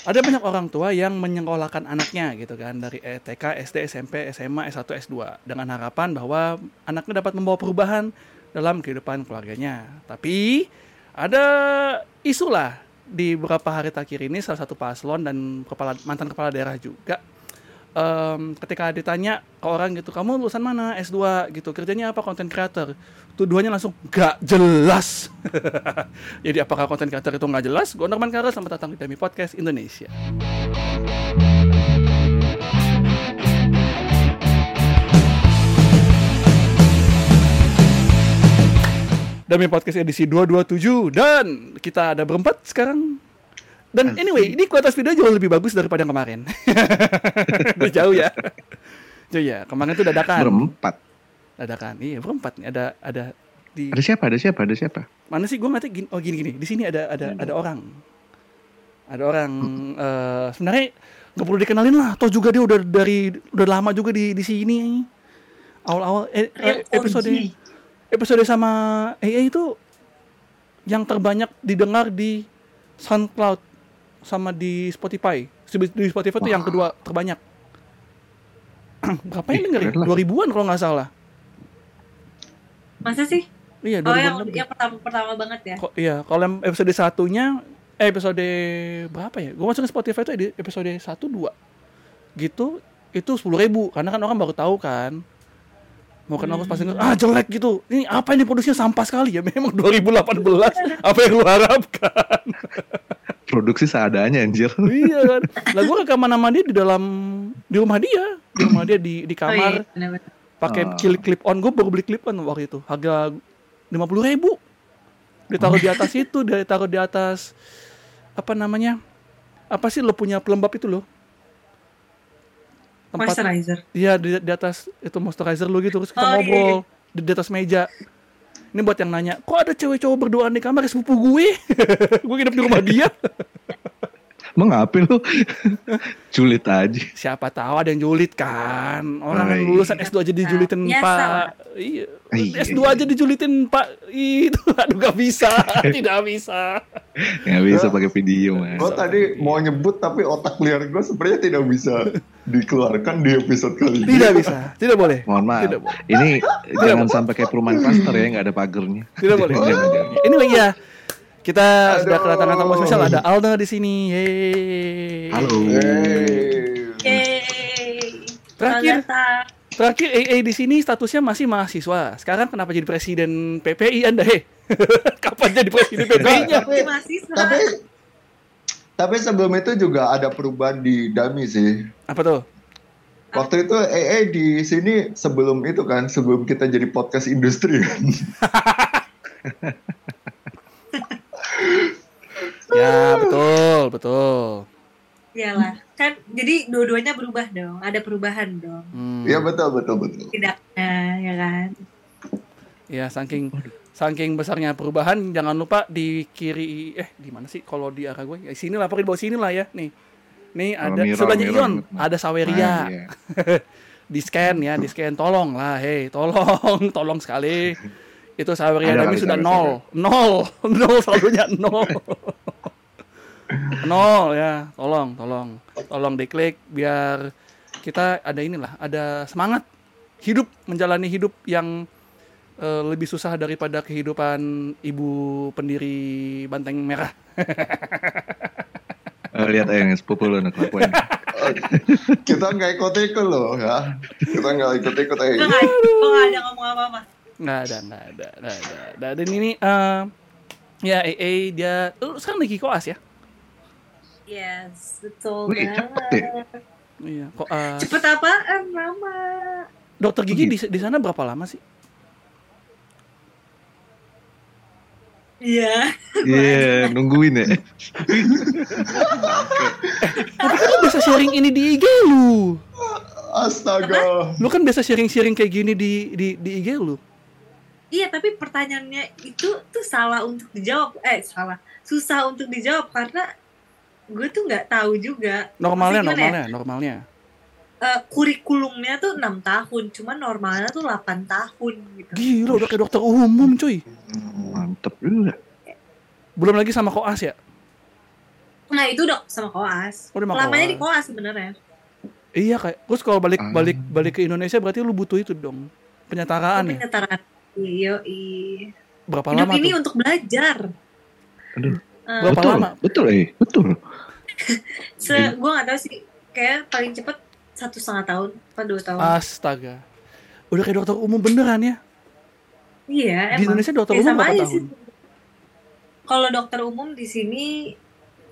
ada banyak orang tua yang menyekolahkan anaknya gitu kan dari eh, TK, SD, SMP, SMA, S1, S2 dengan harapan bahwa anaknya dapat membawa perubahan dalam kehidupan keluarganya. Tapi ada isu lah di beberapa hari terakhir ini salah satu paslon dan kepala mantan kepala daerah juga em, ketika ditanya ke orang gitu kamu lulusan mana? S2 gitu. Kerjanya apa? Content creator. Tuduhannya langsung gak jelas. Jadi apakah content creator itu nggak jelas? Gue Norman Kara selamat datang di Demi Podcast Indonesia. Demi Podcast edisi 227 dan kita ada berempat sekarang dan anyway, ini kualitas video jauh lebih bagus daripada yang kemarin. Udah jauh ya. Jauh ya. Kemarin itu dadakan. Berempat. Dadakan. Iya, berempat nih. Ada ada di Ada siapa? Ada siapa? Ada siapa? mana sih gue ngerti gini, oh gini gini. Di sini ada ada ada orang. Ada orang eh, sebenarnya nggak perlu dikenalin lah. Toh juga dia udah dari udah lama juga di di sini. Awal-awal eh, eh, Real episode OG. episode sama AA itu yang terbanyak didengar di SoundCloud sama di Spotify. Di Spotify itu yang kedua terbanyak. Berapa yang dengerin? Dua ribuan kalau nggak salah. Masa sih? Iya, Oh dua yang lebih. yang pertama pertama banget ya. Kok iya, kalau yang episode satunya eh episode berapa ya? Gue masukin Spotify itu di episode 1 2. Gitu itu sepuluh ribu karena kan orang baru tahu kan mau kenal pas denger, ah jelek gitu. Ini apa ini produksinya? Sampah sekali ya. Memang 2018 apa yang lu harapkan? Produksi seadanya anjir. iya kan. Lah gue rekaman dia di dalam di rumah dia. Di rumah dia di di Oh kamar. iya, benar-benar. pakai Ah. clip clip on. Gue baru beli clip on waktu itu. Harga lima puluh ribu. Ditaruh di atas itu dia taruh di atas apa namanya apa sih lo punya pelembab itu lo tempat Moisturizer. iya di, di atas itu moisturizer lo gitu terus kita Oh, iya, ngobrol di, di atas meja. Ini buat yang nanya kok ada cewek cowok berduaan di kamar? Sepupu gue. Gue hidup di rumah dia Emang ngapain lu? Julid aja. siapa tahu ada yang julid kan orang Oh, yang iya. lulusan S2 aja dijulitin Biasa pak iya Iya, S2 iya. aja dijulitin pak itu aduh gak bisa tidak bisa Nggak bisa pakai video mas. Gue tadi mau nyebut tapi otak liar gue sebenarnya tidak bisa dikeluarkan di episode kali ini. tidak bisa tidak boleh Mohon maaf. Tidak boleh. Ini jangan sampai kayak perumahan klaster ya nggak ada pagernya. tidak boleh Jangan, jangan. anyway ya kita sudah Aduh. kedatangan tamu spesial ada Alda di sini Yeay. Halo. Hey. Yeay. Terakhir. Terakhir AA di sini statusnya masih mahasiswa sekarang kenapa jadi presiden PPI anda heh kapan jadi presiden PPI-nya Tapi, Mahasiswa. tapi tapi sebelum itu juga ada perubahan di Dami sih. apa tuh Waktu itu EE di sini sebelum itu kan, sebelum kita jadi podcast industri kan. ya betul betul Iyalah. Kan jadi dua-duanya berubah dong. Ada perubahan dong. Hmm. Iya betul betul betul. Tidaknya ya kan. Ya saking saking besarnya perubahan jangan lupa di kiri eh di mana sih kalau di arah gue ya sini lah pokoknya di bawah sini lah ya nih nih ada mirror, sebelahnya. Ion ada Saweria Nah, iya. di scan ya di scan tolong lah hei tolong tolong sekali itu Saweria kali, sudah ada, nol. nol. Nol selalunya nol. Nol ya. Tolong tolong. Tolong diklik biar kita ada inilah ada semangat hidup menjalani hidup yang eh, lebih susah daripada kehidupan ibu pendiri Banteng Merah. Eh, lihat aja yang sepupu lu anak kelakuan. Kita nggak ikut-ikut loh ya. Kita nggak nggak gue nggak ada ngomong apa-apa. Nggak ada nggak ada nggak ada, nggak ada. dan ini eh, ya AA dia lu sekarang lagi koas ya Yes, betul Wih, cepet banget. iya koas Cepet apaan, Mama? dokter gigi di, Gitu. di sana berapa lama sih Iya. Iya, nungguin ya. Tapi kan lu biasa sharing ini di IG lu. Astaga. Lu kan biasa sharing-sharing kayak gini di di di IG lu. Iya, tapi pertanyaannya itu tuh salah untuk dijawab. Eh, salah. Susah untuk dijawab karena gue tuh nggak tahu juga. Normalnya Maksudnya gimana ya? normalnya normalnya. Eh, kurikulumnya tuh enam tahun, cuman normalnya tuh 8 tahun gitu. Gila udah kayak dokter umum cuy. Mantep juga. Belum lagi sama koas ya. Nah itu udah sama koas. Oh, Lamanya koas. di koas sebenarnya. Iya kayak terus kalau balik Ah. balik balik ke Indonesia berarti lu butuh itu dong penyetaraan ya Penyetaraan. Iya, berapa Hidup lama ini tuh? untuk belajar. Aduh. Eh, Berapa betul, lama? betul eh, betul. se gue gak tahu sih kayak paling cepet satu setengah tahun apa dua tahun. Astaga. Udah kayak dokter umum beneran ya? Iya di emang. Indonesia dokter Ya, umum sama berapa tahun? kalau dokter umum di sini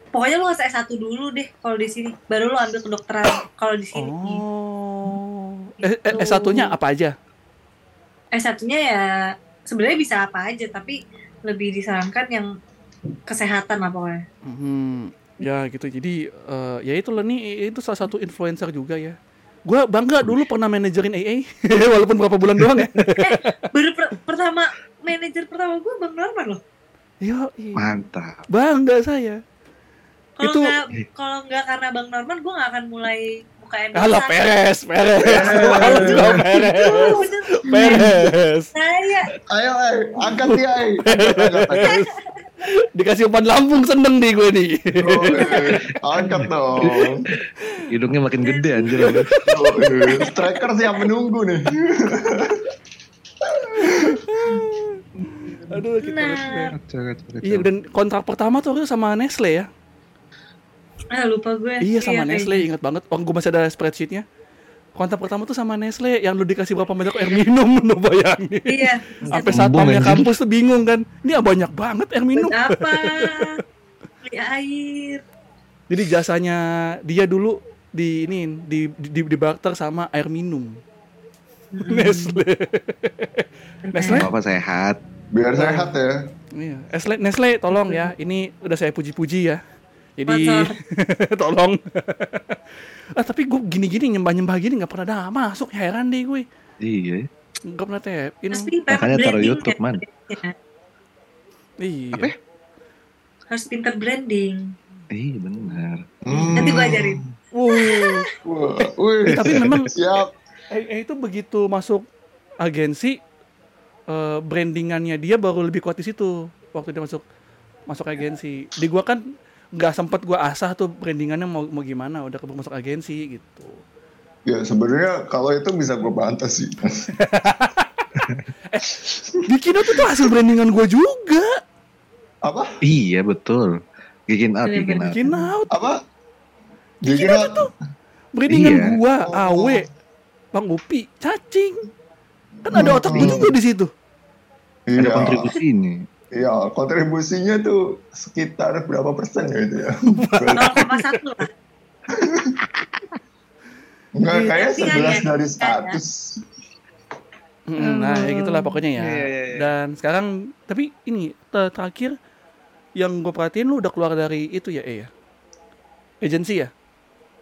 pokoknya lu harus S1 dulu deh kalau di sini. Baru lu ambil kedokteran kalau di sini. Oh. Eh, eh, Gitu. S 1 nya apa aja S1 nya ya sebenarnya bisa apa aja tapi lebih disarankan yang kesehatan lah pokoknya Hmm, ya gitu. Jadi eh, ya itu lah nih itu salah satu influencer juga ya. Gua bangga dulu pernah manajerin AA walaupun berapa bulan doang ya. baru per- pertama manajer pertama gue bang Norman loh Yo, Mantap. bangga saya. kalau Itu- nggak kalau nggak karena bang Norman gue nggak akan mulai endorse Alah Peres, Peres. Malas Itu, gua Peres. Peres. saya Ayo, eh, angkat dia, eh. Angkat. Dikasih umpan lambung seneng nih gue nih. Oh, eh, angkat dong. Hidungnya makin gede anjir. Striker siap menunggu nih. Aduh, kita Nah. Iya dan kontrak pertama tuh sama Nestle ya. Ah lupa gue Iya sama kayaknya. Nestle, ingat banget. Oh, gue masih ada spreadsheetnya. Kontak pertama tuh sama Nestle yang lu dikasih berapa banyak air minum lu bayangin. iya Sampai satpamnya kampus tuh bingung kan. Ini ah, banyak banget air minum. buat apa beli air Jadi jasanya dia dulu di ini di di, di, di barter sama air minum. Nestle. Nestle? Bapak sehat. Biar sehat ya. Iya. Nestle, Nestle tolong ya. Ini udah saya puji-puji ya. Jadi tolong. ah tapi gue gini-gini nyembah-nyembah gini nggak pernah dah masuk heran deh gue. Iya. Nggak pernah tap in. Makanya taruh YouTube, kan. man. Ya, Iya. Apa ya? harus pintar branding Iya benar. nanti gue ajarin Wow. Wah, wih. Eh, tapi memang Siap. eh, eh, itu begitu masuk agensi eh, brandingannya dia baru lebih kuat di situ waktu dia masuk masuk agensi. Di gua kan nggak sempet gua asah tuh brandingannya mau mau gimana udah keburu masuk agensi gitu. Ya sebenarnya kalau itu bisa gue bantah sih. Di Kino tuh, tuh hasil brandingan gua juga. Apa? Iya betul. Gigin out, out. Bikin out Apa? Di Jadi Kino tuh brandingan Iya. gua, Oh. Awe, Bang Upi, cacing. Kan ada otak gua Hmm. juga di situ. Ada Iya. kontribusinya. Iya, kontribusinya tuh sekitar berapa persen ya itu ya? 0,1 lah Enggak, kayak tapi kan 11 ya, dari kan ya. 100. Mm, Nah, ya gitulah pokoknya ya. Iya, iya, iya. Dan sekarang tapi ini te- terakhir yang gue perhatiin lu udah keluar dari itu ya, eh ya. Agensi ya.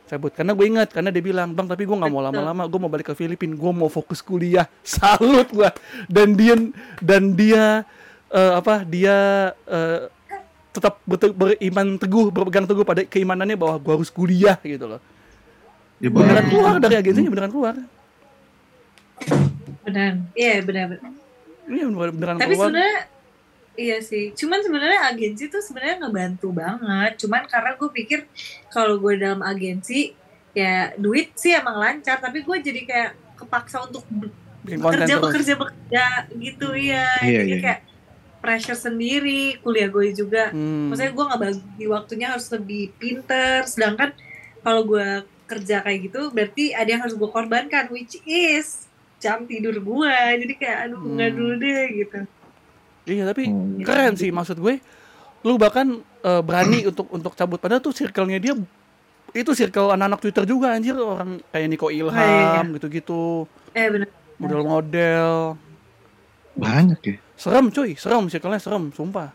Cabut karena gue ingat karena dia bilang, "Bang, tapi gue nggak mau lama-lama, gue mau balik ke Filipina, gue mau fokus kuliah." Salut gua. Dan dia dan dia eh, apa? Dia eh, tetap beriman teguh, berpegang teguh pada keimanannya bahwa gue harus kuliah gitu loh. Ya, Beneran keluar dari agensinya, beneran keluar. benar iya benar benar Iya, beneran, beneran tapi keluar. sebenarnya iya sih cuman sebenarnya agensi tuh sebenarnya ngebantu banget cuman karena gue pikir kalau gue dalam agensi ya duit sih emang lancar tapi gue jadi kayak kepaksa untuk bekerja bekerja bekerja gitu ya Iya, jadi iya. kayak pressure sendiri kuliah gue juga Hmm. maksudnya gue nggak bagi waktunya harus lebih pinter sedangkan kalau gue kerja kayak gitu berarti ada yang harus gue korbankan which is jam tidur gue jadi kayak aduh nggak Hmm. dulu deh gitu Iya tapi Hmm. keren sih maksud gue. Lu bahkan eh, berani untuk untuk cabut padahal tuh circle-nya dia itu circle anak-anak Twitter juga anjir orang kayak Niko Ilham iya, gitu-gitu eh bener model-model Banyak ya. Serem cuy serem circle-nya serem sumpah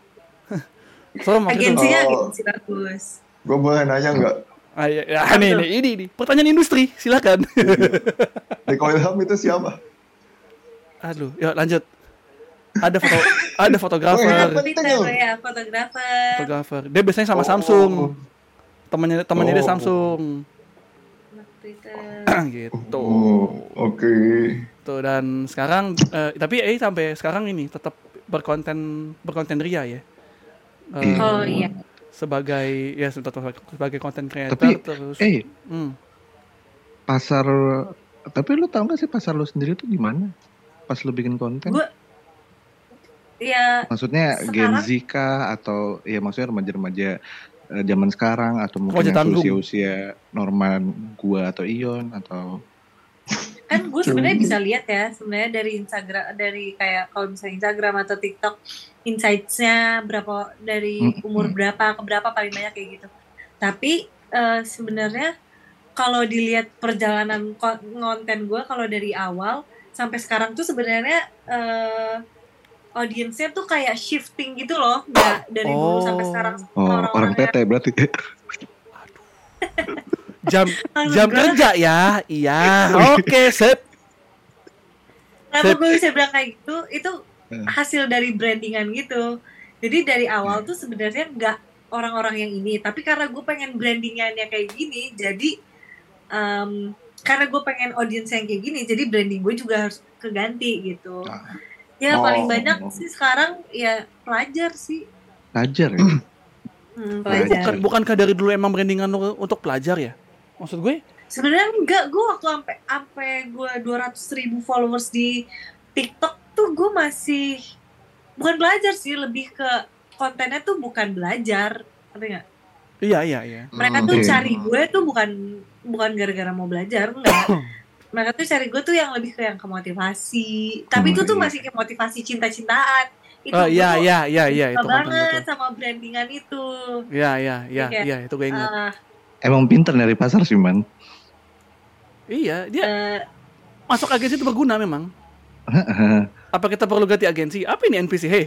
serem agensinya Oh. agensi bagus Gue boleh nanya nggak? ah, iya, ya, ini, ini ini ini pertanyaan industri silakan Niko Ilham itu siapa? aduh ya lanjut ada foto ada fotografer iya. Ya fotografer fotografer dia biasanya sama Oh. Samsung temannya temannya dia Oh. Samsung anak Twitter gitu Oh, oke. Tuh dan sekarang eh, tapi eh sampai sekarang ini tetap berkonten berkonten ria ya. Iya. oh iya sebagai ya sebagai sebagai content creator Tapi, terus Eh, hmm. pasar tapi lu tau gak sih pasar lu sendiri tuh gimana? Pas lu bikin konten? Gua- ya Maksudnya Gen Sekarang- Z kah atau ya maksudnya remaja-remaja eh, zaman sekarang atau mungkin yang usia-usia Norman gua atau Ion atau kan gue sebenarnya bisa lihat ya sebenarnya dari Instagram dari kayak kalau misalnya Instagram atau TikTok insights-nya berapa dari umur berapa ke berapa paling banyak kayak gitu. Tapi eh, sebenarnya kalau dilihat perjalanan ko- konten gue kalau dari awal sampai sekarang tuh sebenarnya eh, audiensnya tuh kayak shifting gitu loh nggak dari dulu Oh. sampai sekarang. Oh, orang orang-orang PT berarti. jam jam kerja ya iya oke sip Kenapa gue bisa bilang kayak gitu? Itu Hmm. hasil dari brandingan gitu. Jadi dari awal tuh sebenarnya nggak orang-orang yang ini, tapi karena gue pengen brandingannya kayak gini, jadi em, karena gue pengen audiens yang kayak gini, jadi branding gue juga harus keganti gitu. Ah. Ya Oh. paling banyak sih sekarang ya pelajar sih, Pelajar ya. Hmm, Pelajar. bukan bukankah dari dulu emang brandingan untuk pelajar ya maksud gue Sebenarnya enggak, gue waktu sampai sampai gue 200 ribu followers di TikTok tuh gue masih bukan belajar sih, lebih ke kontennya tuh bukan belajar, ngerti nggak? iya iya iya Mereka Hmm, tuh cari gue tuh bukan bukan gara-gara mau belajar, enggak. Mereka tuh cari gue tuh yang lebih ke yang ke motivasi. Tapi itu tuh iya. masih ke motivasi cinta-cintaan. Itu oh iya iya iya iya itu banget betul sama brandingan itu. iya iya iya iya itu gue ingat Eh, Emang pinter dari pasar sih man. iya dia eh, masuk agensi itu berguna memang apa kita perlu ganti agensi apa ini NPC hey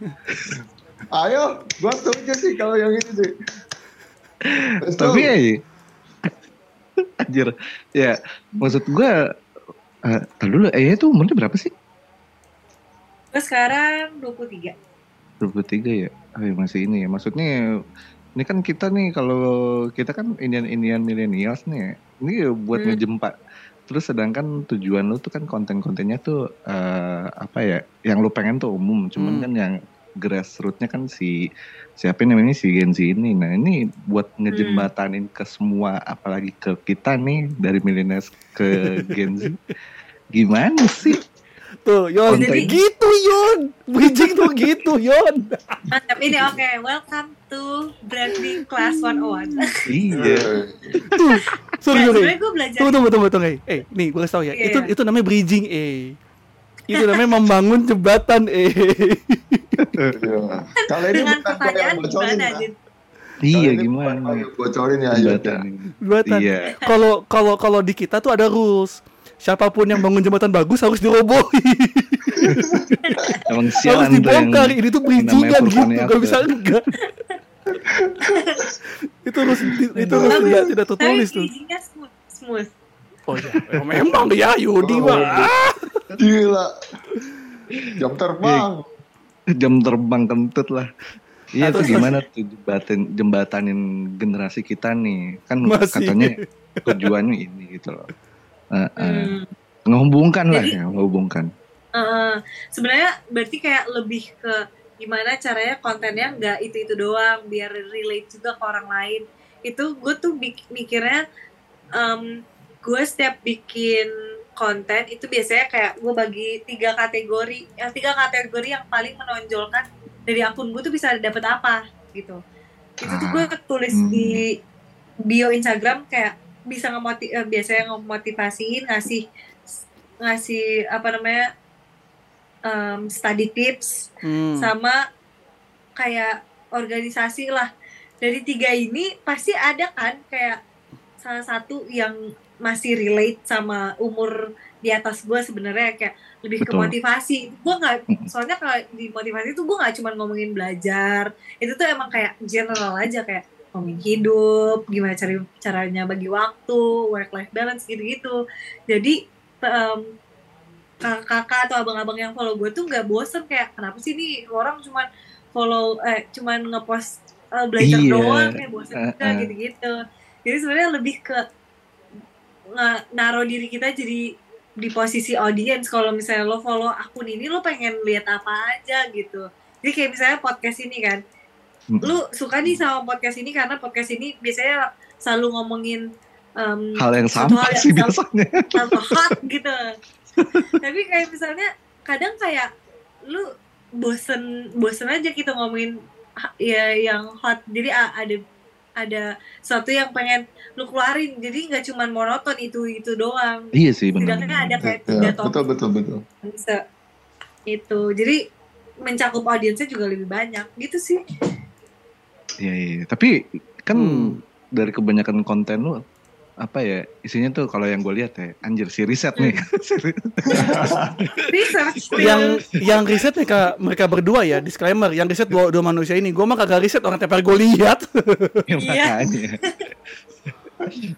Ayo, gua setuju sih kalau yang ini sih. Tapi ya, anjir, ya maksud gua, eh tar dulu, eh itu umurnya berapa sih? gue sekarang 23. 23 ya? Oh, ya, masih ini ya. Maksudnya ini kan kita nih kalau kita kan Indian-Indian millennials nih. Ini ya buat Hmm. ngejempat. Terus sedangkan tujuan lu tuh kan konten-kontennya tuh eh, apa ya? Yang lu pengen tuh umum. Cuman Hmm. kan yang grassrootsnya kan si siapa namanya si Gen Z ini. Nah ini buat ngejembatanin ke semua, apalagi ke kita nih dari millennials ke Gen Z. Gimana sih? Tuh Yon Jadi- gitu Yon bridging tuh gitu Yon Mantap ini oke. Welcome to branding class 101. iya. sorry Ya, sorry gue belajar tunggu tunggu tunggu tunggu eh nih gue kasih tau ya Iya, itu iya. itu namanya bridging eh itu namanya membangun jembatan eh Iya. Kalau ini dengan bukan pertanyaan bocorin gimana, ya. Jin? Iya Kalau ini bukan gimana? Bocorin ya, ayo. Jembatanin. jembatan Iya. kalau kalau kalau di kita tuh ada rules siapa pun yang bangun jembatan bagus harus dirobohi. Emang harus dibongkar. Ini tuh bridgingan gitu gak bisa tuh. enggak. Itu harus itu harus tidak tidak tertulis tuh. Smooth, oh ya memang ya Yudi Oh, mah Ah, Gila. Jam terbang. jam terbang kentut lah. Iya Atau- tuh gimana tuh jembatan jembatanin generasi kita nih? Kan Masih. katanya tujuannya ini gitu loh. Eh, eh. Hmm. Ngehubungkan lah ya, ngehubungkan. Eh, sebenarnya berarti kayak lebih ke gimana caranya kontennya nggak itu itu doang biar relate juga ke orang lain itu gue tuh mikirnya em, gue setiap bikin konten itu biasanya kayak gue bagi tiga kategori yang tiga kategori yang paling menonjolkan dari akun gue tuh bisa dapat apa gitu itu tuh gue tulis Hmm. di bio Instagram kayak bisa ngemoti eh, biasanya ngemotivasiin ngasih ngasih apa namanya em, study tips Hmm. sama kayak organisasi lah dari tiga ini pasti ada kan kayak salah satu yang masih relate sama umur di atas gue sebenarnya kayak lebih ke Betul. motivasi gue nggak soalnya kalau di motivasi itu gue nggak cuma ngomongin belajar itu tuh emang kayak general aja kayak ngomongin hidup gimana cari caranya bagi waktu work life balance gitu gitu jadi em, kakak-kakak atau abang-abang yang follow gue tuh nggak bosen kayak kenapa sih nih orang cuman follow eh cuman ngepost eh, belajar Iya. doang kayak bosen juga Uh-uh. gitu-gitu jadi sebenarnya lebih ke naruh diri kita jadi di posisi audience kalau misalnya lo follow akun ini lo pengen lihat apa aja gitu jadi kayak misalnya podcast ini kan Lu suka nih sama podcast ini karena podcast ini biasanya selalu ngomongin em, hal yang sama hal yang sih sama. biasanya. sama hot gitu. Tapi kayak misalnya kadang kayak lu bosen bosen aja gitu ngomongin ya yang hot. Jadi ada ada sesuatu yang pengen lu keluarin. Jadi nggak cuman monoton itu itu doang. Iya sih benar. Setidaknya ada kayak Ya, tiga betul topik. betul betul. bisa. Itu. Jadi mencakup audiensnya juga lebih banyak. Gitu sih Iya, iya. iya. Tapi kan Hmm. dari kebanyakan konten lu apa ya isinya tuh kalau yang gue lihat ya anjir si riset nih research yang yang riset mereka mereka berdua ya disclaimer yang riset dua, dua manusia ini gue mah kagak riset orang tiap hari gue lihat Ya, Iya. makanya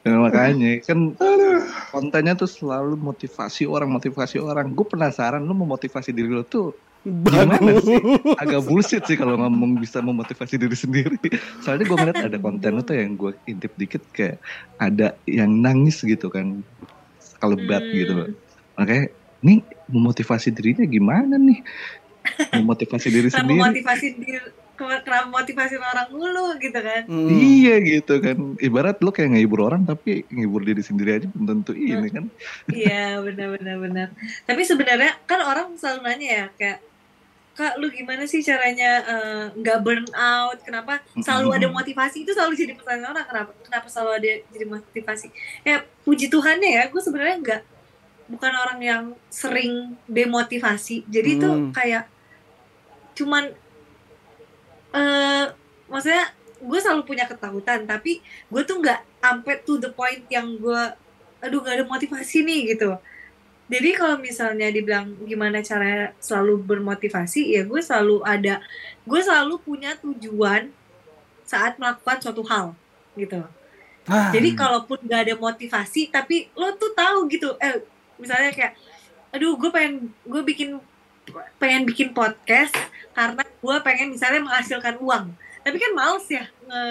Ya, makanya kan kontennya tuh selalu motivasi orang motivasi orang gue penasaran lu memotivasi diri lo tuh bagus sih? agak bullshit sih kalau ngomong bisa memotivasi diri sendiri. Soalnya gue ngeliat ada konten tuh yang gue intip dikit kayak ada yang nangis gitu kan, kelebat Hmm. gitu. Makanya nih memotivasi dirinya gimana nih? Memotivasi diri kenapa sendiri. motivasi diri kenapa motivasi orang dulu gitu kan Hmm. Iya gitu kan. Ibarat lu kayak ngehibur orang tapi ngehibur diri sendiri aja belum tentu ini kan. Iya benar benar benar. Tapi sebenarnya kan orang selalu nanya ya kayak kak lu gimana sih caranya eh, nggak burn out? Kenapa selalu ada motivasi? Itu selalu jadi pertanyaan orang kenapa kenapa selalu ada jadi motivasi? Ya puji Tuhannya ya, gue sebenarnya nggak bukan orang yang sering demotivasi. Jadi itu Hmm. kayak cuman eh maksudnya gue selalu punya ketakutan tapi gue tuh nggak sampai to the point yang gue aduh gak ada motivasi nih gitu. Jadi kalau misalnya dibilang gimana cara selalu bermotivasi ya gue selalu ada gue selalu punya tujuan saat melakukan suatu hal gitu. Ah, jadi kalaupun gak ada motivasi tapi lo tuh tahu gitu eh misalnya kayak aduh gue pengen gue bikin pengen bikin podcast karena gue pengen misalnya menghasilkan uang tapi kan males ya nge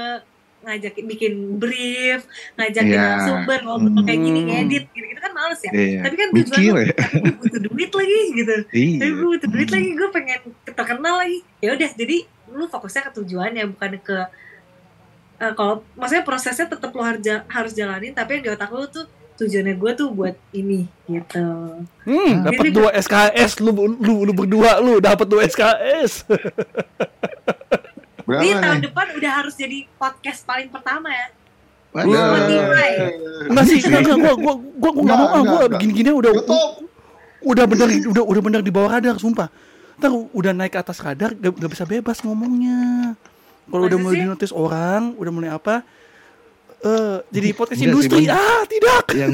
ngajakin bikin brief ngajakin Iya. narasumber ngobrol kayak gini Hmm. ngedit gitu, gitu kan males ya Iya. tapi kan tujuan gue ya. tapi gue butuh duit lagi gitu tapi Iya. gue butuh duit lagi gue pengen terkenal lagi ya udah jadi lu fokusnya ke tujuannya bukan ke eh, kalau maksudnya prosesnya tetap lu harus harus jalanin tapi yang di otak lu tuh tujuannya gue tuh buat ini gitu. Hmm, dapat Jadi- dua SKS lu lu lu berdua lu dapat dua SKS Berapa ini tahun nih? depan udah harus jadi podcast paling pertama ya. Spotify. enggak sih enggak enggak gua gua gua gua enggak mau ah Enggak, gua gini-gini udah udah bener udah udah bener di bawah radar sumpah. Ntar udah naik ke atas radar gak, gak bisa bebas ngomongnya. Kalau udah mulai dinotis orang udah mulai apa eh jadi podcast Enggak sih, industri. Bang. ah tidak. Yang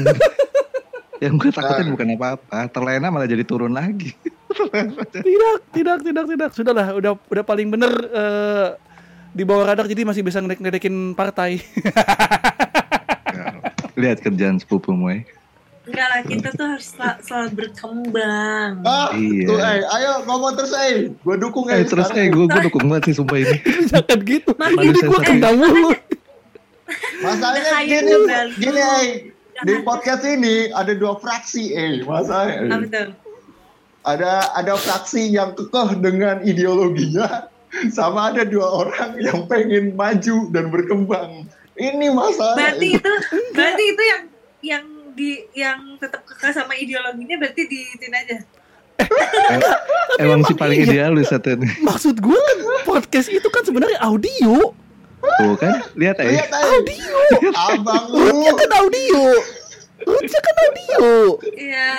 yang gue takutin bukan apa-apa terlena malah jadi turun lagi. Tidak tidak tidak tidak. Sudahlah udah udah paling bener eh, di bawah radar jadi masih bisa ngedek ngedekin partai. Lihat kerjaan sepupumu ya enggak lah kita tuh harus sel- selalu berkembang. Ah, Iya. tuh, eh, ayo ngomong terus, eh. Gue dukung, eh. eh terus eh gue gue dukung banget sih sumpah ini. Jangan gitu. Gua satu. kena mulu Masalahnya gini, gini, eh. Di podcast ini ada dua fraksi, eh. Masalahnya. eh. apa tuh ada ada fraksi yang kekeh dengan ideologinya sama ada dua orang yang pengen maju dan berkembang ini masalah berarti itu berarti itu yang yang di yang tetap kekeh sama ideologinya berarti di aja emang sih paling idealis satu ini maksud gue kan podcast itu kan sebenarnya audio tuh kan lihat eh lihat aja audio abang lu kan audio rootnya kan audio iya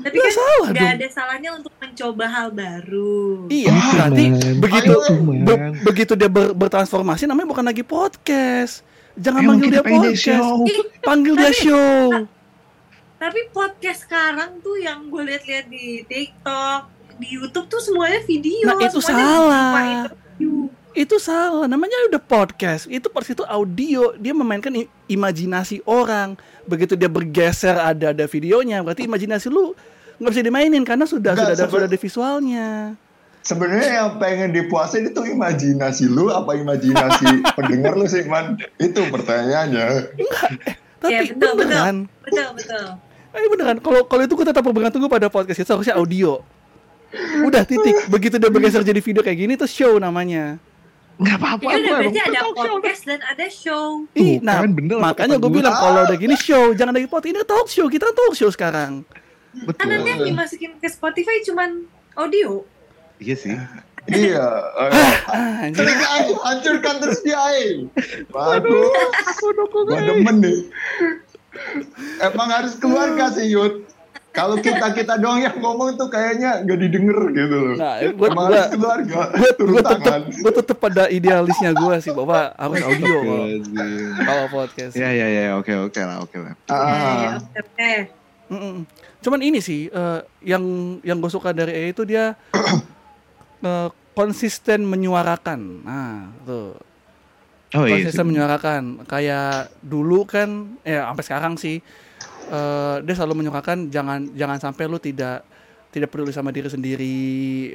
tapi Nggak kan salah nggak dong. ada salahnya untuk mencoba hal baru iya berarti Man. begitu Man. be- begitu dia ber- bertransformasi namanya bukan lagi podcast jangan Emang panggil dia podcast. Ih, panggil dia show tapi podcast sekarang tuh yang gue lihat-lihat di TikTok di YouTube tuh semuanya video Nah, itu semuanya salah. interview. Itu salah namanya udah podcast. Itu pas itu audio dia memainkan imajinasi orang. Begitu dia bergeser ada ada videonya berarti imajinasi lu nggak bisa dimainin karena sudah Nggak, sudah ada sudah ada visualnya. Sebenarnya yang pengen dipuasin itu imajinasi lu apa imajinasi pendengar lu sih man? Itu pertanyaannya. Tapi Ya, betul, betul. beneran. betul betul. Eh beneran kalau kalau itu gue tetap bergantung pada podcast itu harusnya audio. Udah titik. Begitu dia bergeser jadi video kayak gini tuh show namanya nggak apa-apa Ya kan gua berarti emang ada talk show. podcast dan ada show. Ih, nah, kan bener makanya gue gua. bilang kalau udah gini show, jangan lagi podcast. Ini talk show, kita talk show sekarang. betul Kan nanti yang dimasukin ke Spotify cuman audio. iya sih Iya. Ah, anjir. Hancurkan terus dia aja. Waduh, gua demen nih. Emang harus keluarga sih Yud. Kalau kita kita doang yang ngomong tuh kayaknya gak didengar gitu loh. Nah, gue keluarga. gue turun gue tetep tangan. gue tetep pada idealisnya gue sih bahwa harus audio kalau podcast. ya ya ya oke oke lah oke lah Ah, oke. Mm-mm. Cuman ini sih eh, yang yang gue suka dari E itu dia eh, konsisten menyuarakan. Nah, tuh. oh iya konsisten menyuarakan. Kayak dulu kan ya sampai sekarang sih eh, dia selalu menyuarakan jangan jangan sampai lu tidak tidak peduli sama diri sendiri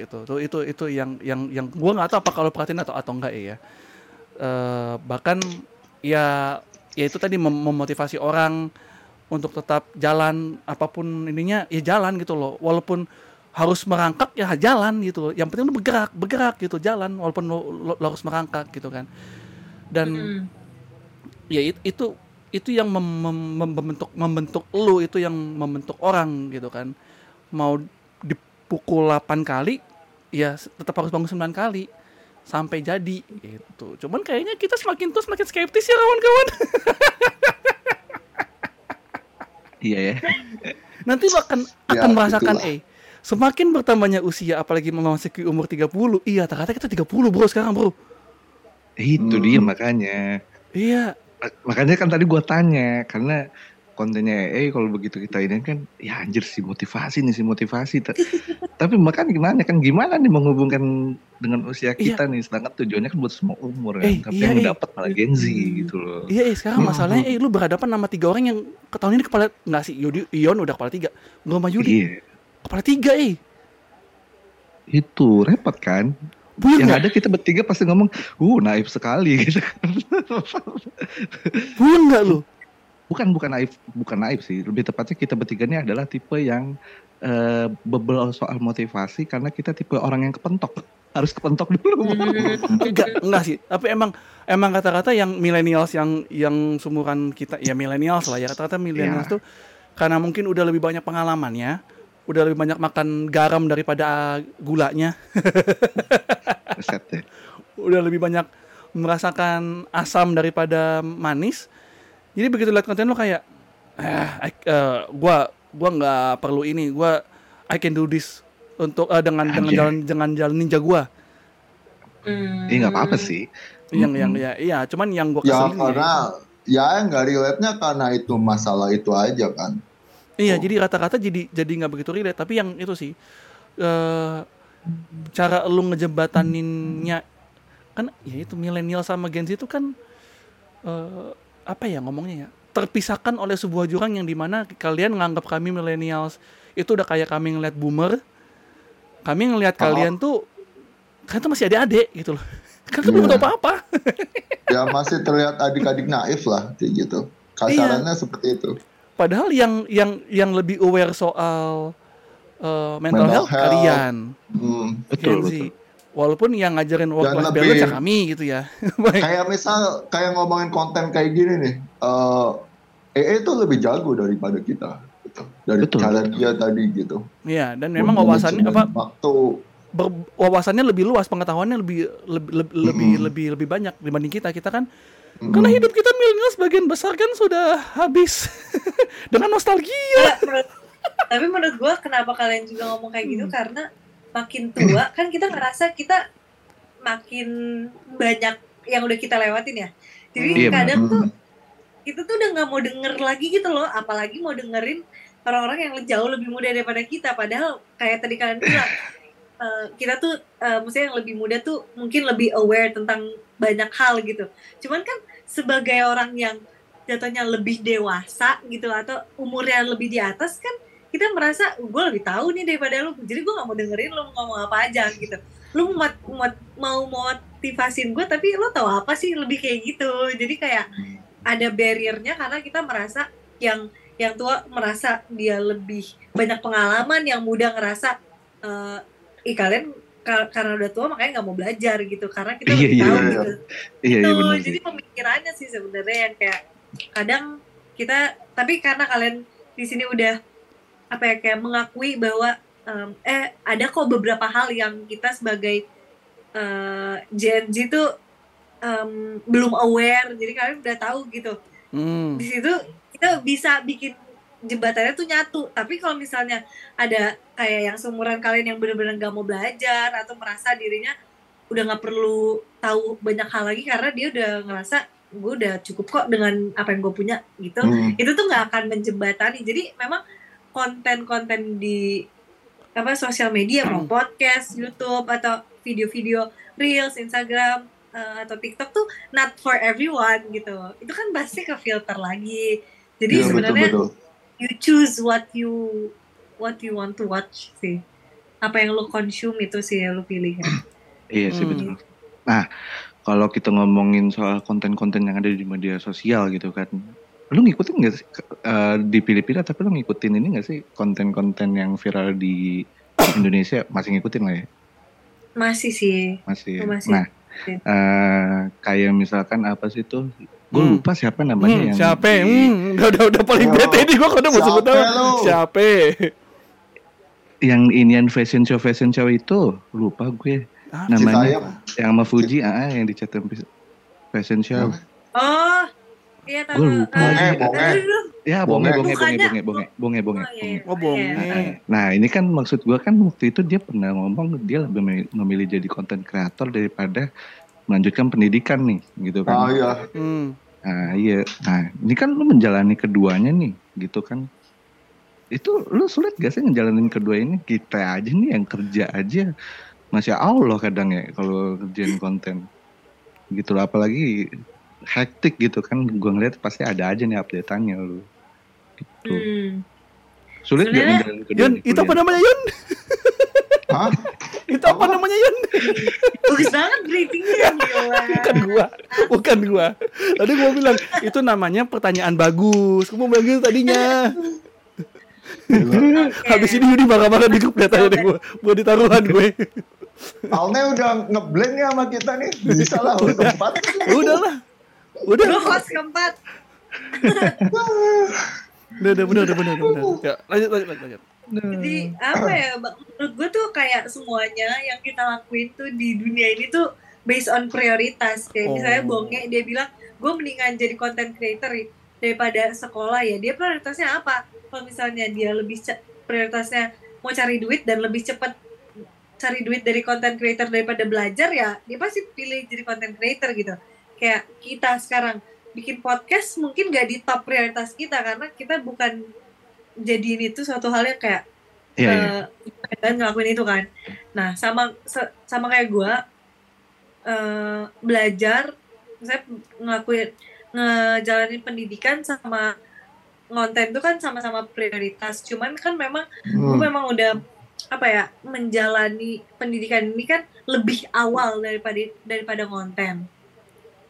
itu tuh itu itu yang yang yang gua nggak tahu apa kalau perhatiin atau atau enggak ya Eh, bahkan ya ya itu tadi mem- memotivasi orang untuk tetap jalan apa pun ininya ya jalan gitu loh. Walaupun harus merangkak ya jalan gitu yang penting lu bergerak bergerak gitu jalan. Walaupun lu, lu- lu harus merangkak gitu kan. Dan Mm. ya it- itu itu yang mem- mem- mem- membentuk membentuk lu itu yang membentuk orang gitu kan. Mau dipukul 8 kali ya tetap harus bangun 9 kali sampai jadi gitu. Cuman kayaknya kita semakin tuh semakin skeptis ya kawan-kawan iya ya. Nanti akan Ya, akan merasakan itulah. eh semakin bertambahnya usia apalagi memasuki umur 30 iya ternyata kita 30 bro sekarang bro. Itu Hmm. dia makanya. Iya makanya kan tadi gua tanya karena kontennya eh kalau begitu kita ini kan ya anjir si motivasi nih si motivasi. Ta- tapi makanya gimana? Kan gimana nih menghubungkan dengan usia kita nih? Sedangkan tujuannya kan buat semua umur kan Eh, tapi iya, yang eh. dapat malah Gen Z gitu loh. Iya, eh, sekarang masalahnya eh lu berhadapan sama tiga orang yang ke tahun ini kepala nggak sih? Yudi Ion udah kepala tiga gua sama Yudi iya. kepala tiga eh. Itu repot kan Yang ada kita bertiga pasti ngomong uh naif sekali gitu buyung nggak lu? Bukan bukan naif bukan naif sih. Lebih tepatnya kita bertiga ini adalah tipe yang eh, bebel soal motivasi karena kita tipe orang yang kepentok. Harus kepentok dulu. Enggak enggak sih. Tapi emang emang kata-kata yang millennials yang yang sumuran kita ya millennials lah ya kata-kata millennials Iya. tuh karena mungkin udah lebih banyak pengalamannya udah lebih banyak makan garam daripada gulanya Set ya. udah lebih banyak merasakan asam daripada manis jadi begitu lihat konten lo kayak eh I- eh, gua gua nggak perlu ini gua I can do this untuk eh, dengan dengan Anjay. jalan dengan jalan ninja gua Mm. Iya nggak apa-apa sih. yang yang Mm-mm. ya iya cuman yang gua ya keselin ya- karena ya nggak relate-nya karena itu masalah itu aja kan. Iya, Oh. jadi kata-kata jadi jadi nggak begitu relate. Tapi yang itu sih, eh cara lu ngejembataninnya kan, ya itu milenial sama Gen Z itu kan eh apa ya ngomongnya ya, terpisahkan oleh sebuah jurang yang di mana kalian nganggap kami millennials itu udah kayak kami ngeliat boomer, kami ngelihat Oh. kalian tuh kan tuh masih adik-adik gitu loh. Kan tuh belum Iya. tahu apa-apa. Ya masih terlihat adik-adik naif lah kayak gitu. Kasarannya seperti itu. Padahal yang yang yang lebih aware soal eh, mental, Mental health, health. kalian. Hmm. Betul betul. Walaupun yang ngajarin work life lebih- balance ya kami gitu ya. Kayak misal kayak ngomongin konten kayak gini nih. eh EE itu lebih jago daripada kita. Gitu. Dari Betul. cara dia tadi gitu. Iya, dan memang wawasannya apa Waktu ber- wawasannya lebih luas, pengetahuannya lebih lebih lebih lebih, Mm-mm. lebih lebih banyak dibanding kita. Kita kan mm, karena hidup kita milenial sebagian besar kan sudah habis dengan nostalgia. Tapi menurut gue kenapa kalian juga ngomong kayak gitu? Karena makin tua kan kita ngerasa kita makin banyak yang udah kita lewatin ya. Jadi Iya, kadang tuh itu tuh udah nggak mau denger lagi gitu loh. Apalagi mau dengerin orang-orang yang jauh lebih muda daripada kita. Padahal kayak tadi kalian bilang eh, kita tuh eh, maksudnya yang lebih muda tuh mungkin lebih aware tentang banyak hal gitu. Cuman kan sebagai orang yang jatuhnya lebih dewasa gitu atau umurnya lebih di atas kan kita merasa gue lebih tahu nih daripada lu. Jadi gue nggak mau dengerin lu ngomong apa aja gitu. Lu mau mau, mau motivasin gue tapi lu tahu apa sih lebih kayak gitu. Jadi kayak ada barriernya karena kita merasa yang yang tua merasa dia lebih banyak pengalaman yang muda ngerasa eh ih kalian kar- karena udah tua makanya nggak mau belajar gitu. Karena kita Iya, lebih iya, tahu iya. gitu. Iya iya Tuh, benar jadi sih. pemikirannya sih sebenarnya yang kayak kadang kita tapi karena kalian di sini udah apa ya kayak mengakui bahwa em, eh ada kok beberapa hal yang kita sebagai eh, Gen Z tuh em, belum aware. Jadi kalian udah tahu gitu. Hmm. di situ kita bisa bikin jembatannya tuh nyatu. Tapi kalau misalnya ada kayak yang seumuran kalian yang benar-benar nggak mau belajar atau merasa dirinya udah nggak perlu tahu banyak hal lagi karena dia udah ngerasa gue udah cukup kok dengan apa yang gue punya gitu. Hmm. itu tuh nggak akan menjembatani. Jadi memang konten-konten di apa sosial media mau podcast YouTube atau video-video reels Instagram eh, atau TikTok tuh not for everyone gitu itu kan pasti ke filter lagi jadi betul sebenarnya betul. you choose what you what you want to watch sih apa yang lo consume itu sih yang lo pilih kan Iya sih Hmm. betul. Nah, kalau kita ngomongin soal konten-konten yang ada di media sosial gitu kan, lu ngikutin nggak sih eh, di pilih-pilih tapi lu ngikutin ini nggak sih konten-konten yang viral di Indonesia masih ngikutin lah ya? masih sih Masih. ya? Oh, masih. Nah, eh, kayak misalkan apa sih tuh? Gue Hmm. lupa siapa namanya Hmm, yang siapa? di- Hmm, udah udah udah paling Oh, bete ini gua kalau mau sebut siapa nama. Siapa? yang inian fashion show fashion show itu lupa gue Ah, namanya Citayam. yang sama Fuji ah yang di fashion show. oh iya tahu lupa. Eh, Bonge, Ya bonge Bonge. bonge bonge bonge bonge bonge bonge. Oh, iya, bonge. Oh, bonge. iya. Nah ini kan maksud gua kan waktu itu dia pernah ngomong dia lebih memilih, memilih jadi konten kreator daripada melanjutkan pendidikan nih gitu kan. Oh iya. Hmm. Nah iya. Nah ini kan lu menjalani keduanya nih gitu kan. Itu lu sulit gak sih ngejalanin kedua ini? Kita aja nih yang kerja aja. Masya Allah kadang ya kalau kerjain konten. Gitu loh apalagi hektik gitu kan. Gua ngeliat pasti ada aja nih update-annya lu. Gitu. Hmm. Sulit kedua Yun, ini itu apa namanya Yun? Hah? Itu apa Apa? namanya Yun? bagus banget ratingnya gila Bukan gua, bukan gua. Tadi gua bilang itu namanya pertanyaan bagus. Gua mau bilang gitu tadinya. Oke. Habis ini Yudi marah-marah di grup deh gua. Gua di taruhan gue. Alne udah ngeblend nih sama kita nih. Bisa lah keempat. Udah lah. Udah. Host keempat Udah, udah, bener, udah, bener, udah, bener. Ya, lanjut, lanjut, lanjut. lanjut. Jadi apa ya, menurut gue tuh kayak semuanya yang kita lakuin tuh di dunia ini tuh based on prioritas. Kayak Oh. misalnya Bonge dia bilang, gue mendingan jadi content creator daripada sekolah ya. Dia prioritasnya apa? Kalau misalnya dia lebih prioritasnya mau cari duit dan lebih cepat cari duit dari content creator daripada belajar ya, dia pasti pilih jadi content creator gitu. Kayak kita sekarang bikin podcast mungkin gak di top prioritas kita karena kita bukan jadiin itu suatu hal yang kayak Iya, iya. eh, dan ngelakuin itu kan. Nah, sama sama kayak gue eh belajar, saya ngelakuin ngejalanin pendidikan sama ngonten itu kan sama-sama prioritas. Cuman kan memang gue Hmm. memang udah apa ya menjalani pendidikan ini kan lebih awal daripada daripada konten.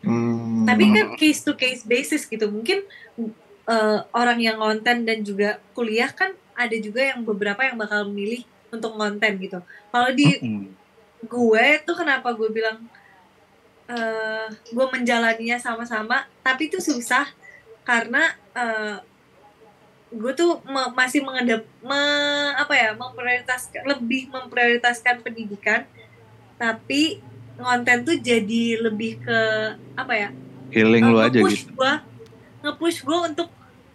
Hmm. Tapi kan case to case basis gitu. Mungkin eh, orang yang konten dan juga kuliah kan ada juga yang beberapa yang bakal memilih untuk konten gitu. Kalau di Mm-mm. gue tuh kenapa gue bilang eh gue menjalaninya sama-sama, tapi itu susah karena eh, gue tuh me- masih menghadap me- apa ya memprioritaskan lebih memprioritaskan pendidikan, tapi konten tuh jadi lebih ke apa ya Healing lu aja gitu. gua nge-push gua untuk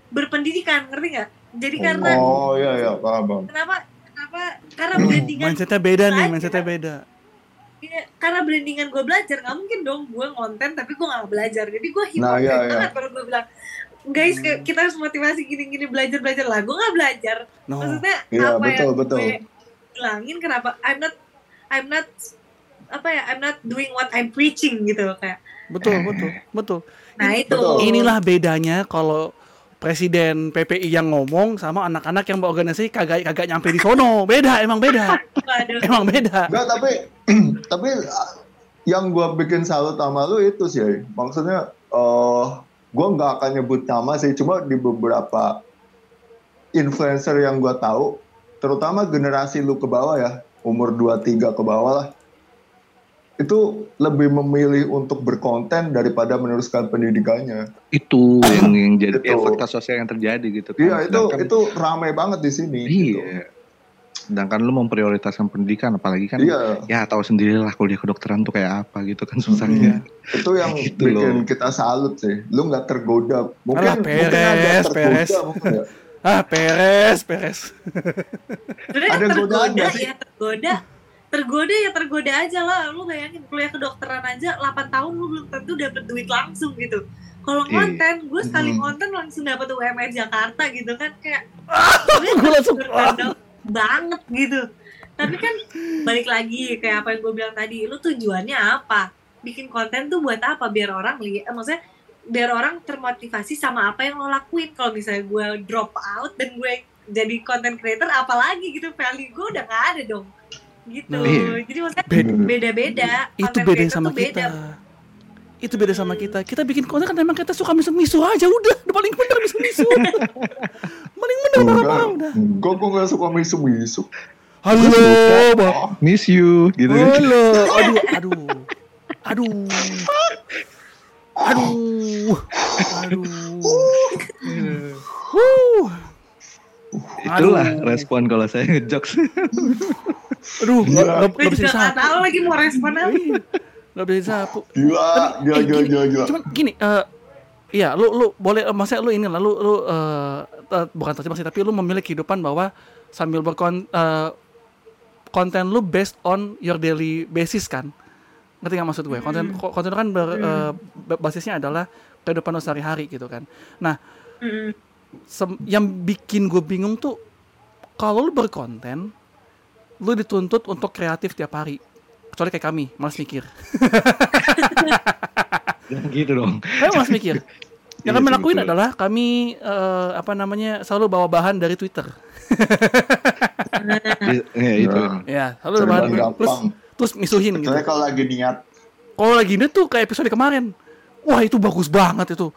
berpendidikan ngerti nggak jadi karena Oh iya iya paham kenapa kenapa karena Hmm, brandingan Mindsetnya beda nih, mindsetnya beda. iya, karena brandingan gue belajar nggak mungkin dong gue konten tapi gue nggak belajar jadi gue Nah, hipokrит iya, iya. banget kalau gue bilang guys kayak kita harus motivasi gini-gini belajar belajar lah gue nggak belajar No. maksudnya Iya, apa betul, yang betul. gue bilangin kenapa I'm not I'm not apa ya I'm not doing what I'm preaching gitu kayak Betul, betul, betul. nah itu Betul. Inilah bedanya kalau presiden PPI yang ngomong sama anak-anak yang berorganisasi kagak kagak nyampe di sono. Beda, emang beda. Emang beda. Enggak tapi tapi ah, yang gua bikin salut sama lu itu sih. Maksudnya eh gua nggak akan nyebut nama sih, cuma di beberapa influencer yang gua tahu, terutama generasi lu ke bawah ya, umur 23 ke bawah lah itu lebih memilih untuk berkonten daripada meneruskan pendidikannya. Itu yang yang jadi Itu. fakta sosial yang terjadi gitu kan. Iya itu Sedangkan- itu ramai banget di sini. gitu. Iya. Sedangkan lu memprioritaskan pendidikan apalagi kan Iya. ya tahu sendirilah kuliah kedokteran tuh kayak apa gitu kan susahnya. Itu yang Gitu bikin loh. kita salut sih. Lu nggak tergoda. Mungkin Alah, mungkin peres, ada tergoda peres. mungkin ya. Ah, peres, peres. Ada godaan tergoda nggak sih? ya tergoda. Tergoda ya tergoda aja lah. Lu bayangin kuliah kedokteran aja 8 tahun lu belum tentu dapet duit langsung gitu. Kalau Iya. konten, gue sekali Hmm. konten langsung dapet UMR Jakarta gitu kan kayak Gue langsung banget gitu. Tapi kan balik lagi kayak apa yang gue bilang tadi, lu tujuannya apa? Bikin konten tuh buat apa? Biar orang lihat, eh, maksudnya biar orang termotivasi sama apa yang lo lakuin. Kalau misalnya gue drop out dan gue jadi content creator, apalagi gitu value gue udah gak ada dong. Gitu. Iya. Jadi maksudnya Beda. beda-beda. itu beda sama tuh beda. kita. Itu beda sama kita. Kita bikin konten kan emang kita suka misu-misu aja udah. Udah paling bener misu-misu. paling bener marah-marah udah. enggak, gue gak suka misu-misu. Halo, Bang. Oh, Miss you gitu. Halo. Aduh, aduh. Aduh. Aduh. Aduh. Itulah Aduh. respon kalau saya ngejokes. Aduh, Iya. nggak bisa juga gak disapu. tahu lagi mau respon apa. Nggak bisa disapu. gila, gila, Eh, gila, gila, gila. Cuman gini, eh iya, lu lu boleh eh, maksudnya lu ini lah, lu lu eh eh, bukan terjemah sih, tapi lu memilih kehidupan bahwa sambil berkon eh, konten lu based on your daily basis kan. Ngerti nggak maksud gue? Konten ko- konten kan ber- eh, ba- basisnya adalah kehidupan lu sehari-hari gitu kan. Nah, sem- yang bikin gue bingung tuh kalau lu berkonten lu dituntut untuk kreatif tiap hari kecuali kayak kami malas mikir gitu dong. kami malas mikir yang Iya kami lakuin adalah kami eh, apa namanya selalu bawa bahan dari Twitter Iya itu. Ya. ya selalu Serba bahan gampang. terus terus misuhin gitu kalau lagi niat. kalau lagi ini tuh kayak episode kemarin wah itu bagus banget itu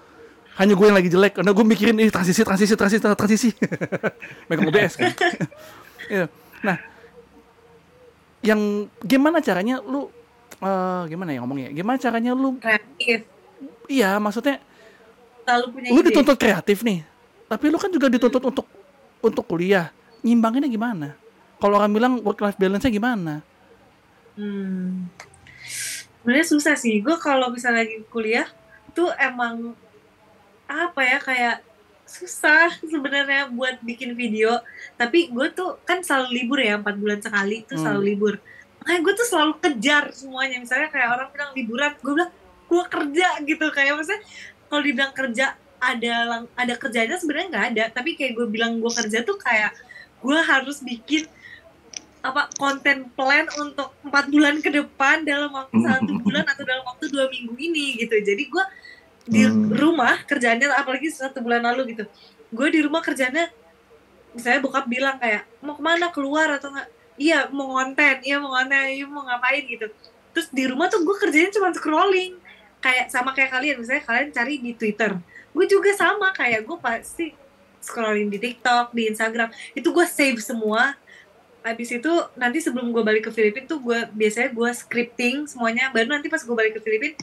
hanya gue yang lagi jelek karena gue mikirin ini transisi transisi transisi transisi megang OBS kan Iya. nah yang gimana caranya lu eh, gimana ya ngomongnya gimana caranya lu Kreatif. iya maksudnya punya lu ide. dituntut kreatif nih tapi lu kan juga dituntut untuk untuk kuliah nyimbanginnya gimana kalau orang bilang work life balance nya gimana Hmm. Sebenarnya susah sih. Gue kalau misalnya lagi kuliah tuh emang apa ya kayak susah sebenarnya buat bikin video. Tapi gue tuh kan selalu libur ya empat bulan sekali tuh Hmm. selalu libur. Makanya gue tuh selalu kejar semuanya. Misalnya kayak orang bilang liburan, gue bilang gue kerja gitu kayak maksudnya kalau dibilang kerja ada lang- ada kerjanya sebenarnya nggak ada. Tapi kayak gue bilang gue kerja tuh kayak gue harus bikin apa konten plan untuk empat bulan ke depan dalam waktu satu bulan atau dalam waktu dua minggu ini gitu jadi gue di Hmm. rumah kerjanya apalagi satu bulan lalu gitu. Gue di rumah kerjanya misalnya bokap bilang kayak mau ke mana? Keluar atau nggak? Iya mau konten iya mau konten iya mau ngapain gitu. Terus di rumah tuh gue kerjanya cuma scrolling. Kayak sama kayak kalian misalnya kalian cari di Twitter. Gue juga sama kayak gue pasti scrolling di TikTok di Instagram. Itu gue save semua. Habis itu nanti sebelum gue balik ke Filipina tuh gue biasanya gue scripting semuanya. Baru nanti pas gue balik ke Filipina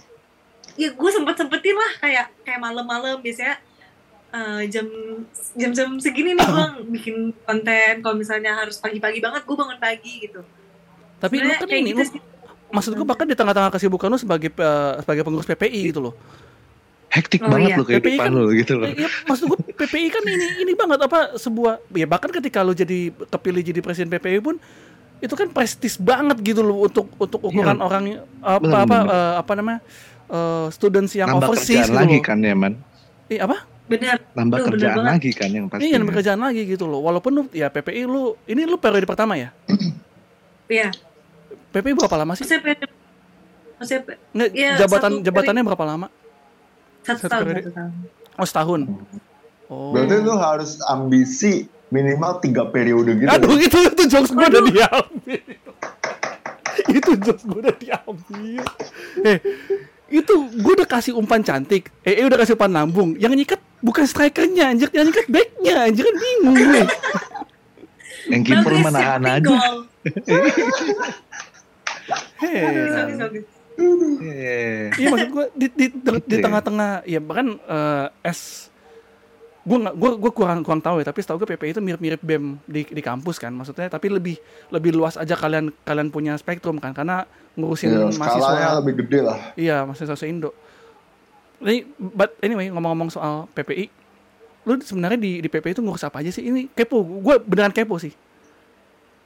ya gue sempet sempetin lah kayak kayak malam-malam biasanya eh, jam jam jam segini nih gue bikin konten kalau misalnya harus pagi-pagi banget gue bangun pagi gitu tapi lu kan kayak ini gitu lu- sih. maksud gue bahkan di tengah-tengah kesibukan lu sebagai eh, sebagai pengurus PPI gitu loh Hektik Oh, banget iya. lu kehidupan kan- lu gitu loh. Ya, maksud gue PPI kan ini ini banget apa sebuah ya bahkan ketika lu jadi kepilih jadi presiden PPI pun itu kan prestis banget gitu loh untuk untuk ukuran Iya. orang apa Bener, apa bener. eh, apa namanya eh, students yang Nambah overseas kerjaan gitu lagi loh. kan ya man. Eh, apa? benar Nambah bener kerjaan banget. lagi kan yang pasti. Iya, nambah kerjaan lagi gitu loh. Walaupun lu ya PPI lu ini lu periode pertama ya? ya PPI berapa lama sih? maksudnya maksudnya Nggak, Iya, jabatan satu jabatannya berapa lama? satu Satu tahun periode. satu tahun Oh, setahun. Oh. Berarti lu harus ambisi minimal tiga periode gitu. Aduh, itu itu jokes gue udah diambil. itu jokes gue udah diambil. Eh, itu gue udah kasih umpan cantik. Eh, eh, udah kasih umpan lambung. Yang nyikat bukan strikernya, anjir. Yang nyikat backnya, anjir kan bingung gue. Yang kiper menahan yang aja. Hei. Iya maksud gue di di, di, Gitu di ya. tengah-tengah ya bahkan eh, S gue nggak gue gue kurang kurang tahu ya tapi setahu gue PPI itu mirip-mirip BEM di di kampus kan maksudnya tapi lebih lebih luas aja kalian kalian punya spektrum kan karena ngurusin Ya, mahasiswa lebih gede lah. iya mahasiswa Indo. Ini but anyway ngomong-ngomong soal PPI lu sebenarnya di di PPI itu ngurus apa aja sih ini kepo gue beneran kepo sih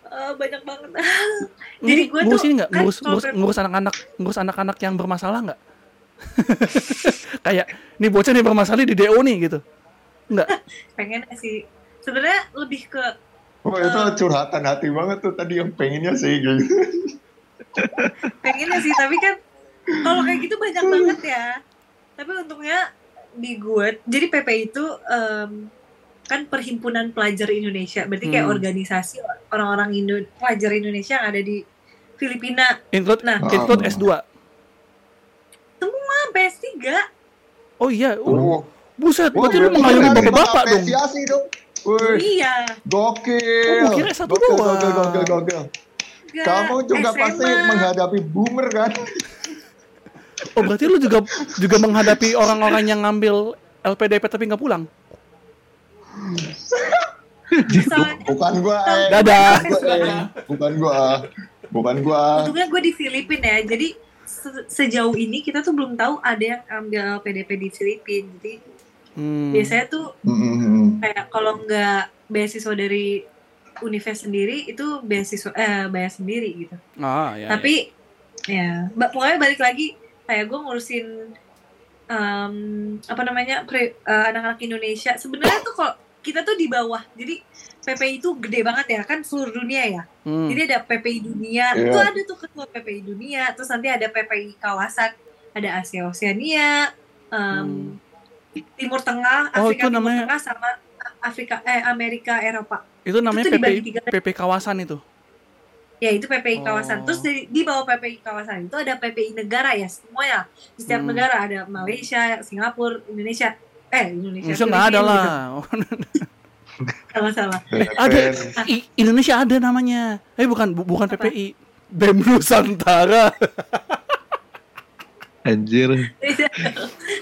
Eh, banyak banget. Jadi gue ngurus tuh ini nggak kan ngurus ngurus anak-anak ngurus anak-anak yang bermasalah nggak kayak nih bocah nih bermasalah di DO nih gitu nggak pengen sih. Sebenarnya lebih ke Oh itu curhatan hati banget tuh tadi yang pengennya sih gitu. Pengennya sih tapi kan kalau kayak gitu banyak banget ya tapi untungnya di gue jadi PP itu em, kan perhimpunan pelajar Indonesia berarti kayak Hmm. organisasi orang-orang Indo pelajar Indonesia yang ada di Filipina include Nah. include Oh. S2 ah, PS3 oh iya oh, Oh, buset berarti lu mengayomi bapak-bapak dong. Wih, iya gokil. Oh, gua kira satu gokil, doang. Gokil, gokil, gokil. Enggak, Kamu juga SMA. pasti menghadapi boomer kan? oh berarti lu juga juga menghadapi orang-orang yang ngambil LPDP tapi nggak pulang Soalnya- Bukan gua, eh. Dadah. Bukan gua, eh. Bukan gua. Bukan gua. untungnya gue di Filipina ya jadi se- sejauh ini kita tuh belum tahu ada yang ambil PDP di Filipina jadi hmm. biasanya tuh Hmm. kayak kalau nggak beasiswa dari universitas sendiri itu beasiswa eh bayar sendiri gitu ah ya, ya. tapi ya ba- pokoknya balik lagi kayak gue ngurusin em, apa namanya pre- eh, anak-anak Indonesia sebenarnya tuh kalau kita tuh di bawah jadi PPI itu gede banget ya kan seluruh dunia ya Hmm. jadi ada PPI dunia Iya. itu ada tuh ketua PPI dunia terus nanti ada PPI kawasan ada Asia Oseania em, Timur Tengah Hmm. Oh, Afrika itu Timur namanya- Tengah sama Afrika eh Amerika Eropa itu namanya itu PP tiga. PP kawasan itu ya itu PPI kawasan Oh. terus di, di bawah PPI kawasan itu ada PPI negara ya semuanya di setiap Hmm. negara ada Malaysia Singapura Indonesia eh Indonesia Indonesia nggak ada Filipina lah gitu. salah-salah ada I- Indonesia ada namanya eh bukan bu- bukan Apa? PPI BEM Nusantara Anjir. beda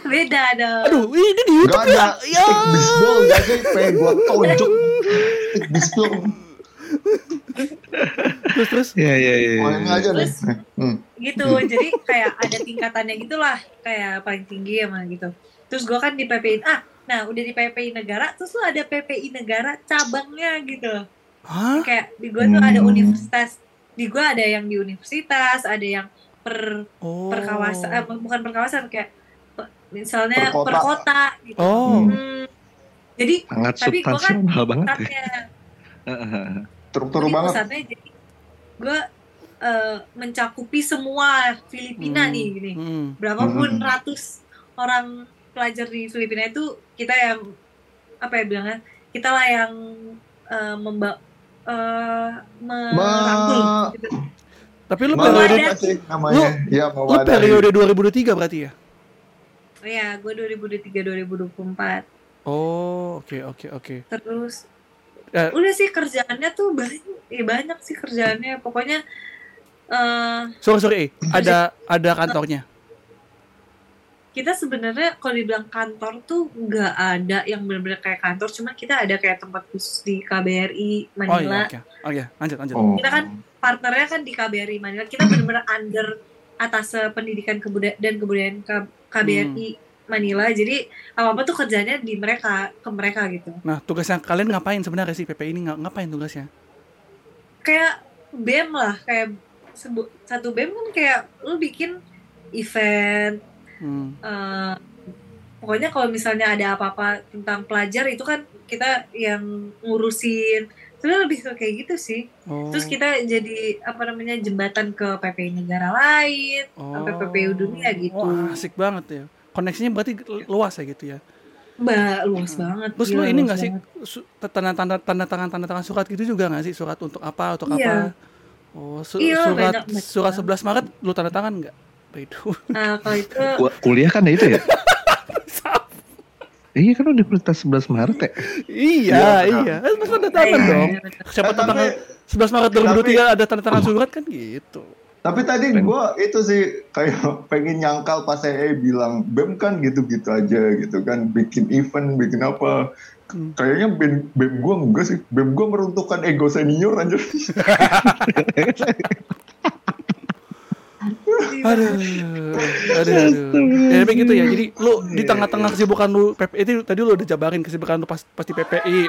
beda dong aduh ini di YouTube Gak ya ada ya stick baseball gak sih? Pengen gua tonjok stick baseball. terus terus Ya ya ya. Ini aja nih. Terus- Hmm. gitu jadi kayak ada tingkatannya gitulah kayak paling tinggi emang gitu terus gue kan di PPI ah nah udah di PPI negara terus tuh ada PPI negara cabangnya gitu Hah? kayak di gue tuh ada Hmm. universitas di gue ada yang di universitas ada yang per oh per kawasan eh, bukan per kawasan kayak misalnya Per kota. per kota gitu oh Hmm. jadi Sangat Tapi gua kan banget ya. pusatnya Struktur jadi banget. pusatnya jadi gue eh, mencakupi semua Filipina Hmm. nih gini Hmm. berapapun Hmm. ratus orang pelajar di Filipina itu kita yang apa ya bilangnya kita lah yang eh, memba eh, merangkul Me- gitu. Tapi lu Mau periode ada. apa sih namanya? Ya mau lu periode 2023 berarti ya? Oh ya gue 2023 2024 oh oke oke oke. Terus Eh. udah sih kerjaannya tuh banyak ya banyak sih kerjaannya. Pokoknya eh sorry sorry eh, ada ada kantornya? Kita sebenarnya kalau dibilang kantor tuh nggak ada yang benar-benar kayak kantor. Cuma kita ada kayak tempat khusus di KBRI oh iya Manila. oke. Oke lanjut lanjut. Oh. Kita kan partnernya kan di KBRI Manila. Kita benar-benar under atas pendidikan kebudayaan dan kebudayaan K- KBRI Manila. Jadi apa apa tuh kerjanya di mereka ke mereka gitu. Nah tugasnya kalian ngapain sebenarnya sih PP ini? Nga- ngapain tugasnya? Kayak BEM lah. Kayak satu BEM kan kayak lu bikin event hmm. eh, pokoknya kalau misalnya ada apa-apa tentang pelajar itu kan kita yang ngurusin sebenarnya lebih ke kayak gitu sih oh. terus kita jadi apa namanya jembatan ke PPI negara lain sampai PPU dunia gitu. Wah, asik banget ya. Koneksinya berarti luas ya gitu ya. mbak luas banget Terus lu ini nggak sih su- tanda tanda tanda tangan tanda tangan surat gitu juga nggak sih surat untuk apa untuk Iya. apa? Oh, su- Iya, surat banyak- surat banget. 11 Maret lu tanda tangan nggak? Itu. nah kalau itu Ku- Kuliah kan ya itu ya? Iya kan Universitas 11 Maret ya. Iya, iya. Mas tanda tangan Iya, dong. iya. Siapa Eh, tapi- tanggal 11 Maret 2023 ada tanda tangan surat kan gitu. Tapi tadi gua itu sih kayak pengen nyangkal pas saya bilang BEM kan gitu-gitu aja gitu kan bikin event bikin apa Hmm. kayaknya BEM, BEM gua enggak sih BEM gua meruntuhkan ego senior anjir Aduh, aduh, aduh. Ya tapi gitu ya. Jadi lu di tengah-tengah kesibukan lu PP itu tadi lu udah jabarin kesibukan lu pas pas di PPI.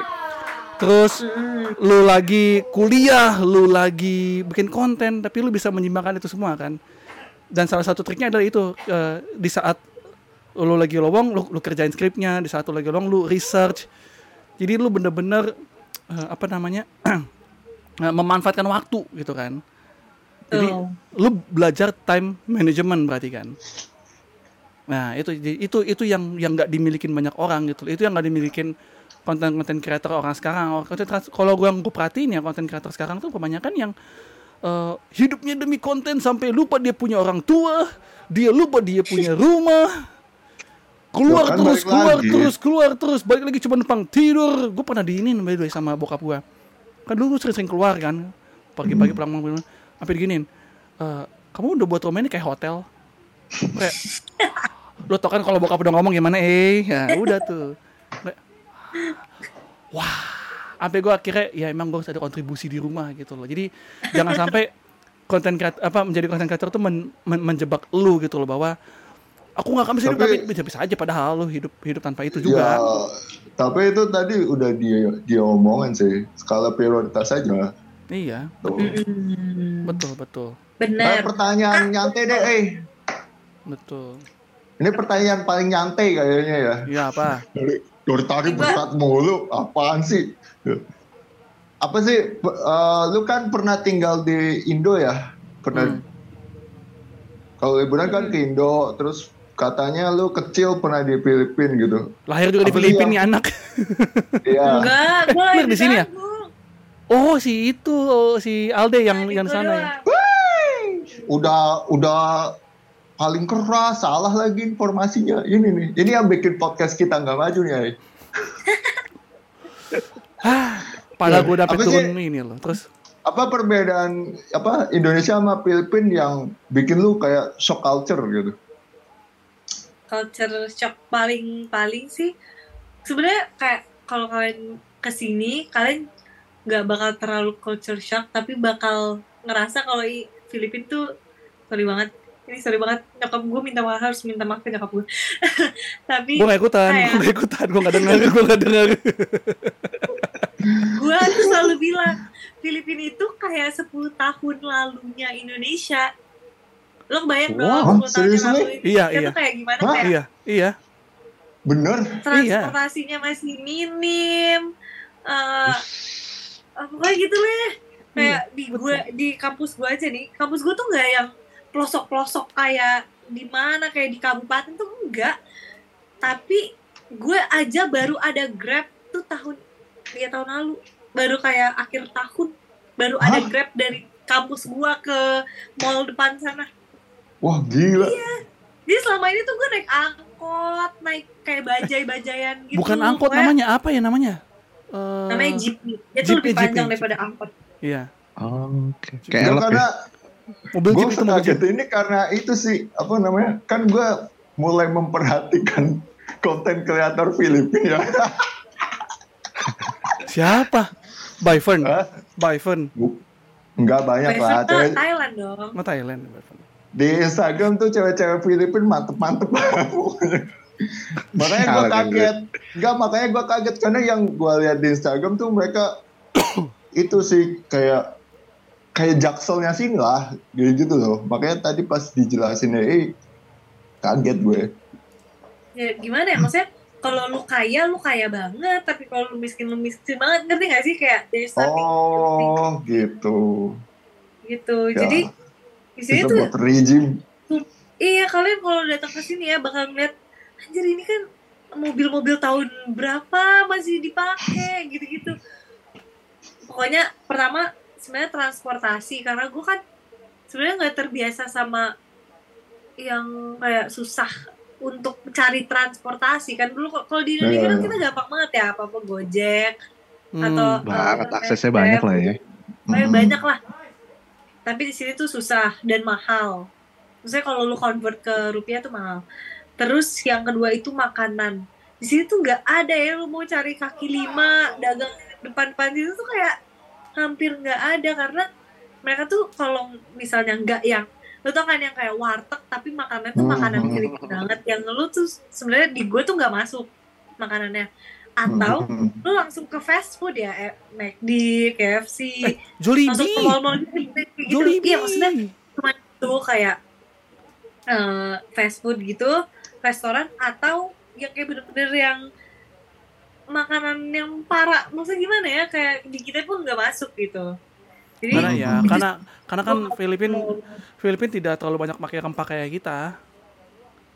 Terus Mm, lu lagi kuliah, lu lagi bikin konten, tapi lu bisa menyimbangkan itu semua kan. Dan salah satu triknya adalah itu eh, di saat lu lagi lowong, lu, lu kerjain skripnya, di saat lu lagi lowong, lu research. Jadi lu bener-bener eh, apa namanya eh, memanfaatkan waktu gitu kan. Jadi lu belajar time management berarti kan. Nah itu itu itu yang yang nggak dimilikin banyak orang gitu. Itu yang nggak dimilikin konten-konten creator orang sekarang. Kalau gue yang gue perhatiin ya konten creator sekarang tuh kebanyakan yang eh, hidupnya demi konten sampai lupa dia punya orang tua, dia lupa dia punya rumah. Keluar Ya kan, terus, keluar lagi. terus, keluar terus, balik lagi cuma numpang tidur. Gue pernah diinin by the way sama bokap gue. Kan dulu sering-sering keluar kan, pagi-pagi pulang pulang sampai diginin. "Eh, kamu udah buat rumah ini kayak hotel. Kayak, lo tau kan kalau bokap udah ngomong gimana eh, ya udah tuh. Kayak, wah, sampai gue akhirnya ya emang gue harus ada kontribusi di rumah gitu loh. Jadi jangan sampai konten kreator apa menjadi konten kreator tuh men- men- menjebak lu gitu loh bahwa aku nggak akan bisa hidup tapi Tapi- bisa bisa aja padahal lu hidup hidup tanpa itu ya juga. tapi itu tadi udah dia dia omongin sih skala prioritas aja Iya. Mm, betul betul Nah, Bener. pertanyaan nyantai deh eh betul. ini pertanyaan paling nyantai kayaknya ya Iya apa? dari dari tadi berat mulu apaan sih apa sih eh, lu kan pernah tinggal di Indo ya pernah Hmm. kalau liburan kan ke Indo terus katanya lu kecil pernah di Filipina gitu Lahir juga di Apa Filipina yang- nih anak. iya Enggak, gue lagi di sini ya? Oh si itu oh, si Alde yang Nah, yang itu sana ya. udah udah paling keras salah lagi informasinya ini nih ini yang bikin podcast kita nggak maju nih Ay. Padahal gue dapet Apa sih? turun ini loh. Terus apa perbedaan apa Indonesia sama Filipina yang bikin lu kayak shock culture gitu culture shock paling paling sih sebenarnya kayak kalau kalian ke sini kalian nggak bakal terlalu culture shock tapi bakal ngerasa kalau i Filipina tuh sorry banget ini sorry banget nyokap gue minta maaf harus minta maaf ke nyokap gue tapi gue gak ikutan, kayak- gue gak ikutan, gue gak denger, gue gak denger. gue tuh selalu bilang Filipina itu kayak 10 tahun lalunya Indonesia lo bayang Wah, dong 10 tahun lalu Iya, tuh iya. kayak gimana Hah? kayak iya, iya. bener transportasinya masih minim eh apa kayak gitu lah. Kayak di betul. gue di kampus gue aja nih. Kampus gue tuh nggak yang pelosok pelosok kayak di mana kayak di kabupaten tuh enggak tapi gue aja baru ada grab tuh tahun tiga tahun lalu. Baru kayak akhir tahun baru ada Hah? grab dari kampus gue ke mall depan sana. Wah gila. Jadi selama ini tuh gue naik angkot naik kayak bajai-bajayan gitu. Bukan angkot Pokoknya- namanya apa ya namanya? Eh, namanya jeepney dia tuh lebih panjang jeepney. daripada angkot Iya. Oke. Gua Kayak ya. karena Mobil gue itu mobil kaget ini karena itu sih apa namanya kan gue mulai memperhatikan konten kreator Filipina ya Siapa? Byfern. Hah? Byfern. nggak banyak Biasanya lah cewek Thailand dong Oh, Thailand. Byfern. di Instagram tuh cewek-cewek Filipina mantep-mantep makanya gue kaget. Nggak makanya gue kaget. Karena yang gue lihat di Instagram tuh mereka itu sih kayak kayak jakselnya sini lah gitu, gitu loh. Makanya tadi pas dijelasin eh kaget gue. Ya gimana ya? Maksudnya kalau lu kaya lu kaya banget. Tapi kalau lu miskin lu miskin banget. Ngerti gak sih? Kayak there's nothing oh gitu. Gitu. Ya, jadi di sini tuh buat regime iya kalian kalau datang ke sini ya bakal ngeliat anjir ini kan mobil-mobil tahun berapa masih dipakai gitu-gitu pokoknya pertama sebenarnya transportasi karena gue kan sebenarnya nggak terbiasa sama yang kayak susah untuk cari transportasi kan dulu kalau di Indonesia kan kita gampang banget ya apa apa Gojek Hmm. atau Banget eh, aksesnya banyak lah ya. Kayak Mm-mm. banyak lah. Tapi di sini tuh susah dan mahal. Maksudnya kalau lu convert ke rupiah tuh mahal. Terus yang kedua itu makanan. Di sini tuh nggak ada ya lu mau cari kaki lima dagang depan-depan situ tuh kayak hampir nggak ada karena mereka tuh kalau misalnya nggak yang lu tau kan yang kayak warteg tapi makanannya tuh makanan Hmm. Filipina banget yang lu tuh sebenarnya di gue tuh nggak masuk makanannya atau Mm-mm. lu langsung ke fast food ya eh, McD, KFC, Eh, Jollibee. masuk ke mall-mall gitu, gitu. Jollibee. Iya maksudnya cuma itu kayak eh, fast food gitu, restoran atau yang kayak bener-bener yang makanan yang parah. Maksudnya gimana ya? Kayak di kita pun nggak masuk gitu. Jadi Karena ya, karena karena kan Filipin Filipin tidak terlalu banyak pakai rempah kayak kita.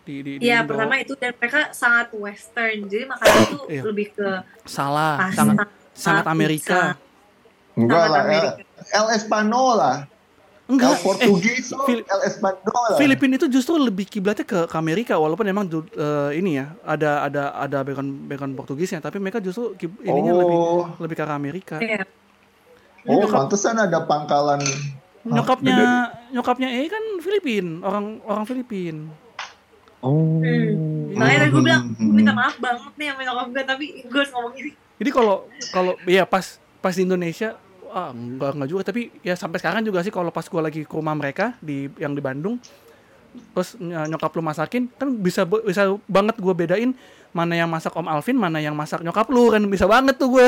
Di di, di Iya Indo. pertama itu dan mereka sangat western jadi makanan tuh Iya. lebih ke salah, pasta, sangat sangat pizza, Amerika. Enggak sangat lah, El, Amerika. El El Enggak, eh, Portugis, lo, Fil- El Espanola. Filipin itu justru lebih kiblatnya ke, ke Amerika walaupun emang du- eh, ini ya ada ada ada background background Portugisnya tapi mereka justru ininya lebih oh, lebih ke arah Amerika. Iya. oh, pantesan ada pangkalan. Nyokapnya nyokapnya E kan Filipin, orang orang Filipin. Oh. Hmm. Makanya tadi gue bilang, minta maaf banget nih sama nyokap gue, tapi gue harus ngomong ini. Jadi kalau kalau ya pas pas di Indonesia ah enggak enggak juga tapi ya sampai sekarang juga sih kalau pas gua lagi ke rumah mereka di yang di Bandung terus ny- nyokap lu masakin kan bisa bisa banget gua bedain mana yang masak Om Alvin mana yang masak nyokap lu kan bisa banget tuh gue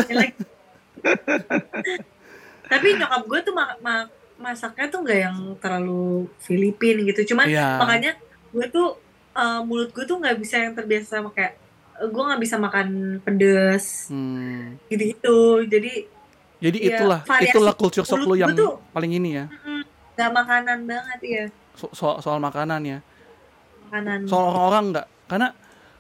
tapi nyokap gue tuh ma- ma- masaknya tuh nggak yang terlalu Filipin gitu. Cuman Iya. makanya gue tuh eh, mulut gue tuh nggak bisa yang terbiasa sama kayak gue nggak bisa makan pedes hmm. gitu-gitu. Jadi jadi Iya, itulah variasi itulah culture shock lu yang tuh- paling ini ya. Nggak makanan banget ya so- soal soal makanan ya. Makanan. soal orang-orang enggak karena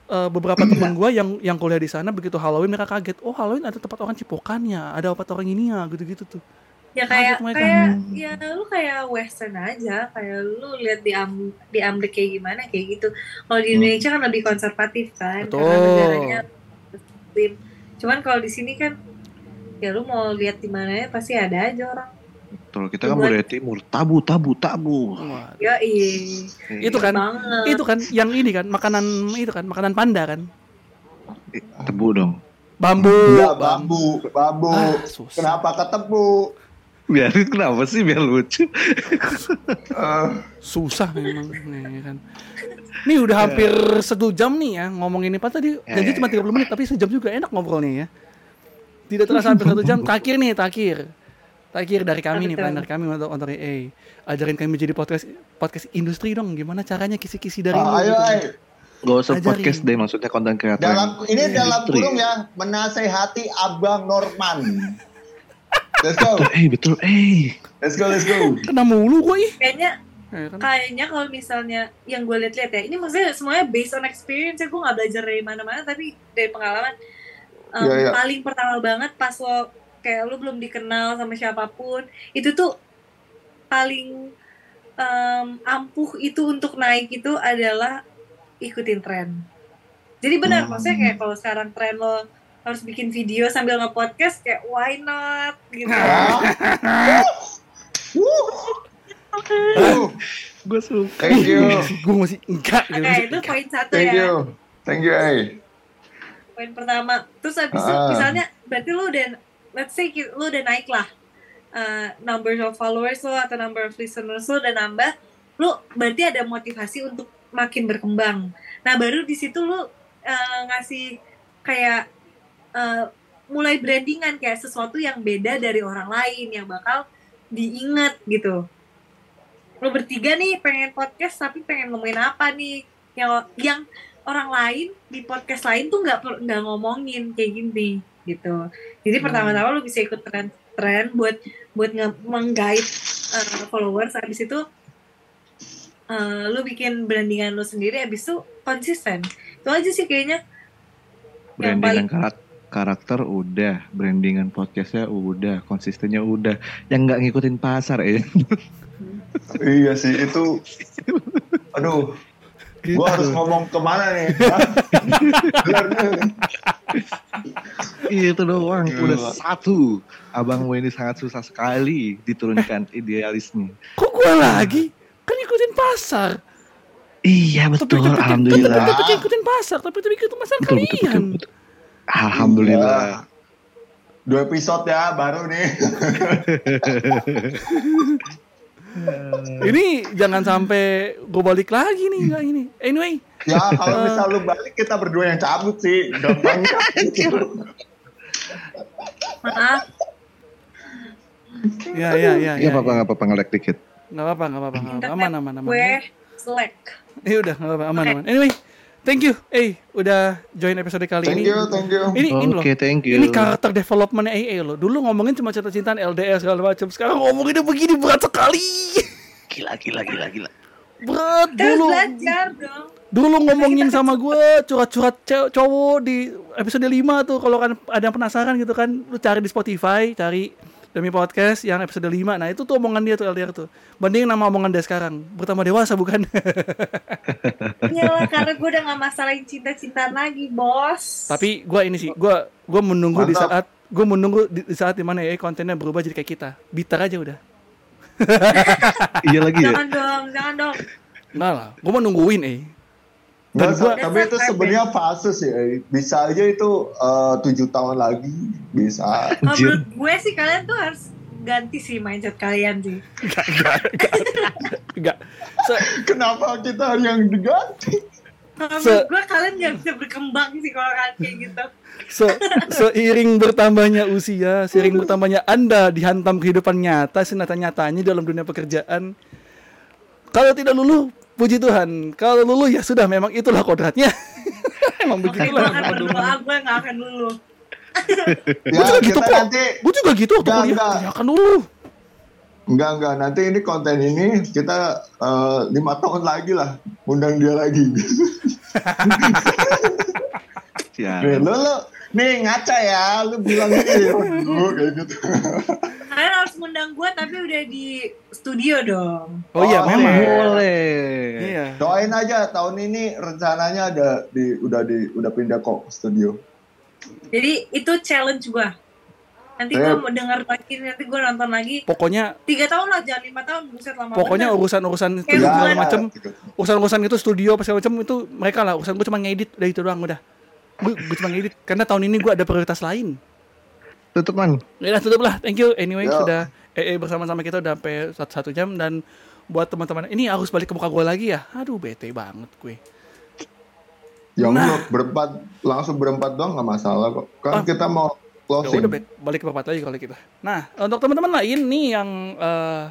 eh, beberapa teman gua yang yang kuliah di sana begitu Halloween mereka kaget oh Halloween ada tempat orang cipokannya ada tempat orang ini ya? Gitu-gitu tuh. Ya kayak kayak ya lu kayak western aja. Kayak lu lihat di Am di Amerika kayak gimana kayak gitu. Kalau di Hmm. Indonesia kan lebih konservatif kan Betul. karena negaranya muslim cuman kalau di sini kan ya lu mau lihat di mana ya pasti ada aja orang. Kalau kita kan budaya timur, tabu, tabu, tabu. Ya iya. Itu kan banget. itu kan yang ini kan makanan itu kan makanan panda kan? Eh, Tebu dong. bambu. Enggak, bambu, bambu. Ah, susah. Kenapa ketemu? Biarin kenapa sih? Biar lucu? Eh, susah memang nih kan. Ini udah hampir satu jam nih ya ngomong ini. Pak tadi Ya, janji ya, cuma 30 menit tapi sejam juga enak ngobrolnya ya tidak terasa hampir satu jam terakhir nih terakhir terakhir dari kami nih planner kami untuk untuk eh ajarin kami jadi podcast podcast industri dong gimana caranya kisi-kisi dari lu ayo, gitu. ayo. Gak usah Ajarin. podcast deh, maksudnya konten kreator. Dalam ini yang dalam industri. kurung ya, menasehati Abang Norman. Let's go, Betul, eh betul, eh. let's go, let's go. kena mulu gue ih kayaknya Ya kan? kayaknya kalau misalnya yang gue lihat-lihat ya ini maksudnya semuanya based on experience ya gue nggak belajar dari mana-mana tapi dari pengalaman Um, Iya, iya. paling pertama banget pas lo kayak lo belum dikenal sama siapa pun itu tuh paling um, ampuh itu untuk naik itu adalah ikutin tren jadi benar Hmm. maksudnya kayak kalau sekarang tren lo harus bikin video sambil nge-podcast kayak why not gitu. Gue suka. Thank you, gue masih enggak gitu Oke, masih itu enggak. poin satu thank ya you, thank you, eh. Poin pertama. Terus habis itu Ah. misalnya berarti lu udah let's say lu udah naik lah uh, number of followers lo atau number of listeners lo udah nambah lu berarti ada motivasi untuk makin berkembang. Nah baru di situ lu uh, ngasih kayak uh, mulai brandingan kayak sesuatu yang beda dari orang lain yang bakal diingat gitu. Lu bertiga nih pengen podcast tapi pengen ngomongin apa nih? Yang yang orang lain di podcast lain tuh nggak nggak ngomongin kayak gini gitu jadi Hmm. pertama-tama lu bisa ikut tren tren buat buat menggait uh, followers habis itu uh, lu bikin brandingan lu sendiri habis itu konsisten itu aja sih kayaknya yang Brandingan paling karak- karakter udah, brandingan podcastnya udah, konsistennya udah. Yang nggak ngikutin pasar ya. Iya sih itu. Aduh, Gitu. Gua harus ngomong ke mana nih? Nih. Itu doang, Gila. udah satu. Abang gue ini sangat susah sekali diturunkan idealisnya. Kok gue lagi? Kan ikutin pasar. Iya betul, Tapi tapi alhamdulillah. Tapi tapi ikutin pasar, tapi tapi ikutin pasar Betul, betul, betul, kalian. betul. Alhamdulillah. Iya. Dua episode ya baru nih. Ini jangan sampai gue balik lagi nih nggak ini. Anyway, Ya kalau misal lu balik kita berdua yang cabut sih. Gampangnya. Maaf. ya ya ya. Iya apa-apa, nggak apa-apa ngelek dikit. Nggak apa-apa, nggak apa-apa, Aman, aman, aman. Gue selek. Ya udah, nggak apa-apa, aman, aman. Anyway, thank you. Eh, udah join episode kali Thank ini. you, thank you. Ini, ini loh. Oke, thank you. Ini karakter development AA loh. Dulu ngomongin cuma cinta-cintaan LDR segala macam. Sekarang ngomonginnya begini berat sekali. Gila, gila, gila, gila. Berat Terus dulu. belajar dong. Dulu ngomongin sama gue curhat-curhat cowok di episode 5 tuh kalau kan ada yang penasaran gitu kan lu cari di Spotify, cari demi podcast yang episode 5. Nah, itu tuh omongan dia tuh LDR tuh. Bandingin nama omongan dia sekarang. Bertambah dewasa bukan? Iyalah karena gue udah gak masalahin cinta-cintaan lagi, bos. Tapi gue ini sih, gue gue menunggu di Mantap. saat gue menunggu di, di saat di mana ya kontennya berubah jadi kayak kita. Bitter aja udah. Iya lagi ya. jangan dong, jangan dong. Enggak lah, gue mau nungguin eh. Nggak, Dan gua- tapi itu sebenarnya fase sih. eh. Bisa aja itu eh, tujuh tahun lagi bisa. Kalau menurut gue sih kalian tuh harus ganti sih mindset kalian sih. Enggak, enggak, enggak. Enggak. Se- Kenapa kita yang diganti? Kalau gue kalian gak bisa berkembang sih kalau kalian kayak gitu. Se- seiring bertambahnya usia, seiring bertambahnya Anda dihantam kehidupan nyata, senata-nyatanya dalam dunia pekerjaan. Kalau tidak luluh, puji Tuhan. Kalau luluh ya sudah, memang itulah kodratnya. Emang begitulah. akan berdoa, gue gak akan dulu. Gue juga Ya, gitu kita kok. nanti Gue juga gitu waktu Enggak, kuliah. enggak. Ya kan dulu. Enggak, enggak. Nanti ini konten ini kita eh, lima tahun lagi lah. Undang dia lagi. Siap. Nih, lo, lo, nih ngaca ya. Lu bilang ini. Waduh, kayak gitu. Kalian harus ngundang gue tapi udah di studio dong. Oh, iya, Oh, memang. iya. Boleh. Iya. Doain aja tahun ini rencananya ada di udah di udah pindah kok studio. Jadi itu challenge gue. Nanti gue mau denger lagi, nanti gue nonton lagi. Pokoknya Tiga tahun lah, jangan lima tahun. Buset lama pokoknya bener. urusan-urusan Kayak studio segala bulan. macem gitu. urusan-urusan itu studio apa segala macam itu mereka lah urusan gue cuma ngedit udah itu doang udah gue, gue cuma ngedit karena tahun ini gue ada prioritas lain Tutup man. ya udah tutup lah thank you anyway Yo. sudah EE bersama-sama kita udah sampai satu, satu jam dan buat teman-teman ini harus balik ke muka gue lagi ya aduh bete banget gue Yang Nah. berempat langsung berempat doang nggak masalah kok. Ah. Kan kita mau ya closing. udah balik, ke tempat lagi kalau kita nah untuk teman-teman lain nih yang eh,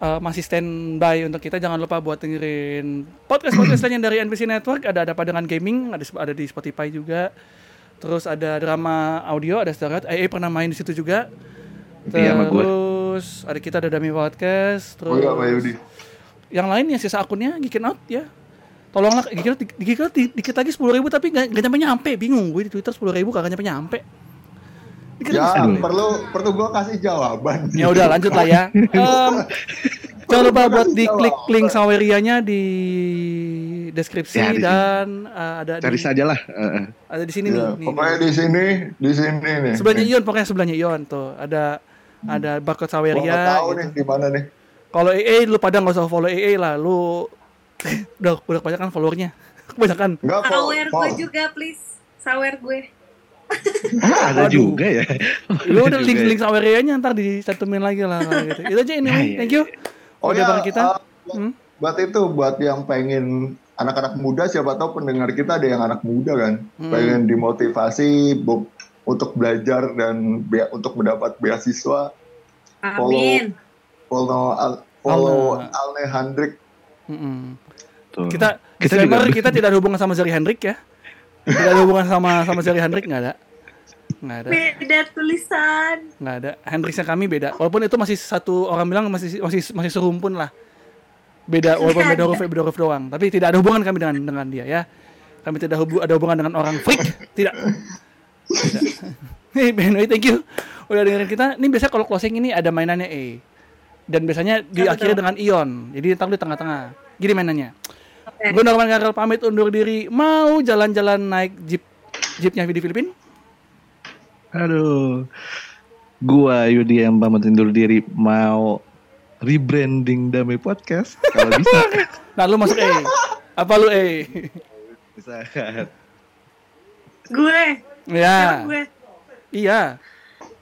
eh, masih standby untuk kita. Jangan lupa buat dengerin podcast podcast lainnya dari NPC Network. Ada ada dengan gaming ada ada di Spotify juga. Terus ada drama audio ada Starat EE pernah main di situ juga. Iya, terus ada kita ada Dami Podcast. Terus Oh iya, yang lain yang sisa akunnya Geekin Out ya. Tolonglah Geekin Out di- di Geekin Out di- dikit lagi sepuluh ribu tapi gak, gak nyampe nyampe bingung gue di Twitter sepuluh ribu kagak nyampe nyampe Dikit Ya, lagi Aduh. perlu perlu gua kasih jawaban. Ya udah lanjut lah ya. Em, jangan lupa buat diklik jawaban. link Sawerianya di deskripsi Ya, di dan eh, ada Cari di, saja lah. Eh, eh. ada di sini Ya, nih. nih. pokoknya di sini, di sini nih. Sebelahnya Nih. Ion, pokoknya sebelahnya Ion tuh. Ada ada barcode Gua Saweria. tahu gitu. nih di mana nih. Kalau EE lu pada nggak usah follow EE lah, lu udah udah kebanyakan followernya. Kebanyakan. Enggak kok. Sawer gue juga, please. Sawer gue. Ah, ada Aduh. juga ya. Lu udah juga link ya. link Sawerianya ntar dicantumin lagi lah gitu. Itu aja anyway. Ya, ya, Thank you. Oh udah ya, bareng kita. buat, Hmm? buat itu buat yang pengen anak-anak muda siapa tahu pendengar kita ada yang anak muda kan Hmm. pengen dimotivasi bu- untuk belajar dan bea- untuk mendapat beasiswa Amin. follow Al- follow Alna. Alne Hendrik. Tuh. Kita Kita disclaimer juga- kita tidak hubungan sama Jerry Hendrik ya. Tidak ada hubungan sama sama Jerry Hendrik nggak ada. Nggak ada. Beda tulisan. Nggak ada. Hendriksnya kami beda. Walaupun itu masih satu orang bilang masih masih masih serumpun lah. Beda walaupun beda huruf beda huruf doang. Tapi tidak ada hubungan kami dengan dengan dia ya. Kami tidak hubu- ada hubungan dengan orang freak. Tidak. Tidak. Hey, anyway, thank you. Udah dengerin kita. Ini biasanya kalau closing ini ada mainannya E. Dan biasanya diakhiri dengan Ion. Jadi ntar lu di tengah-tengah. Gini mainannya. Gue Norman Garel pamit undur diri. Mau jalan-jalan naik jeep jeepnya di Filipina? Aduh. Gua Yudi yang pamit undur diri mau rebranding Damai Podcast kalau bisa. Nah lu masuk E. Apa lu E? bisa. Gue, ya. gue, Iya.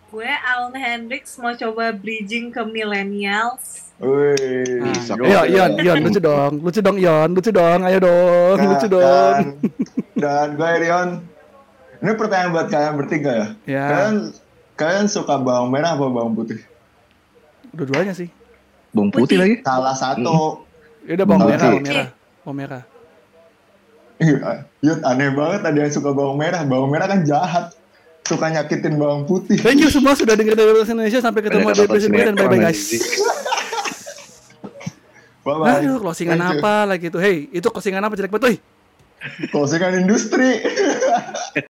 gue Alan Hendrix mau coba bridging ke millennials. Wih, Nah. Iya, Ion, Ion, lucu dong, lucu dong, Ion, lucu dong, ayo dong, Nah, lucu dong. Dan, dan gue Rion, ini pertanyaan buat kalian bertiga ya. Ya. Kalian kalian suka bawang merah apa bawang putih? Dua-duanya sih. Bawang putih, Putih. lagi. Salah satu. Ya udah bawang merah, bawang merah, bawang merah. Iya, Yud, aneh banget ada yang suka bawang merah. Bawang merah kan jahat. Suka nyakitin bawang putih. Thank you semua sudah dengar dari Indonesia sampai ketemu di episode berikutnya dan bye bye. Aduh, closingan Thank you. apa lagi tuh? Hey, itu closingan apa jelek banget? Closingan industri.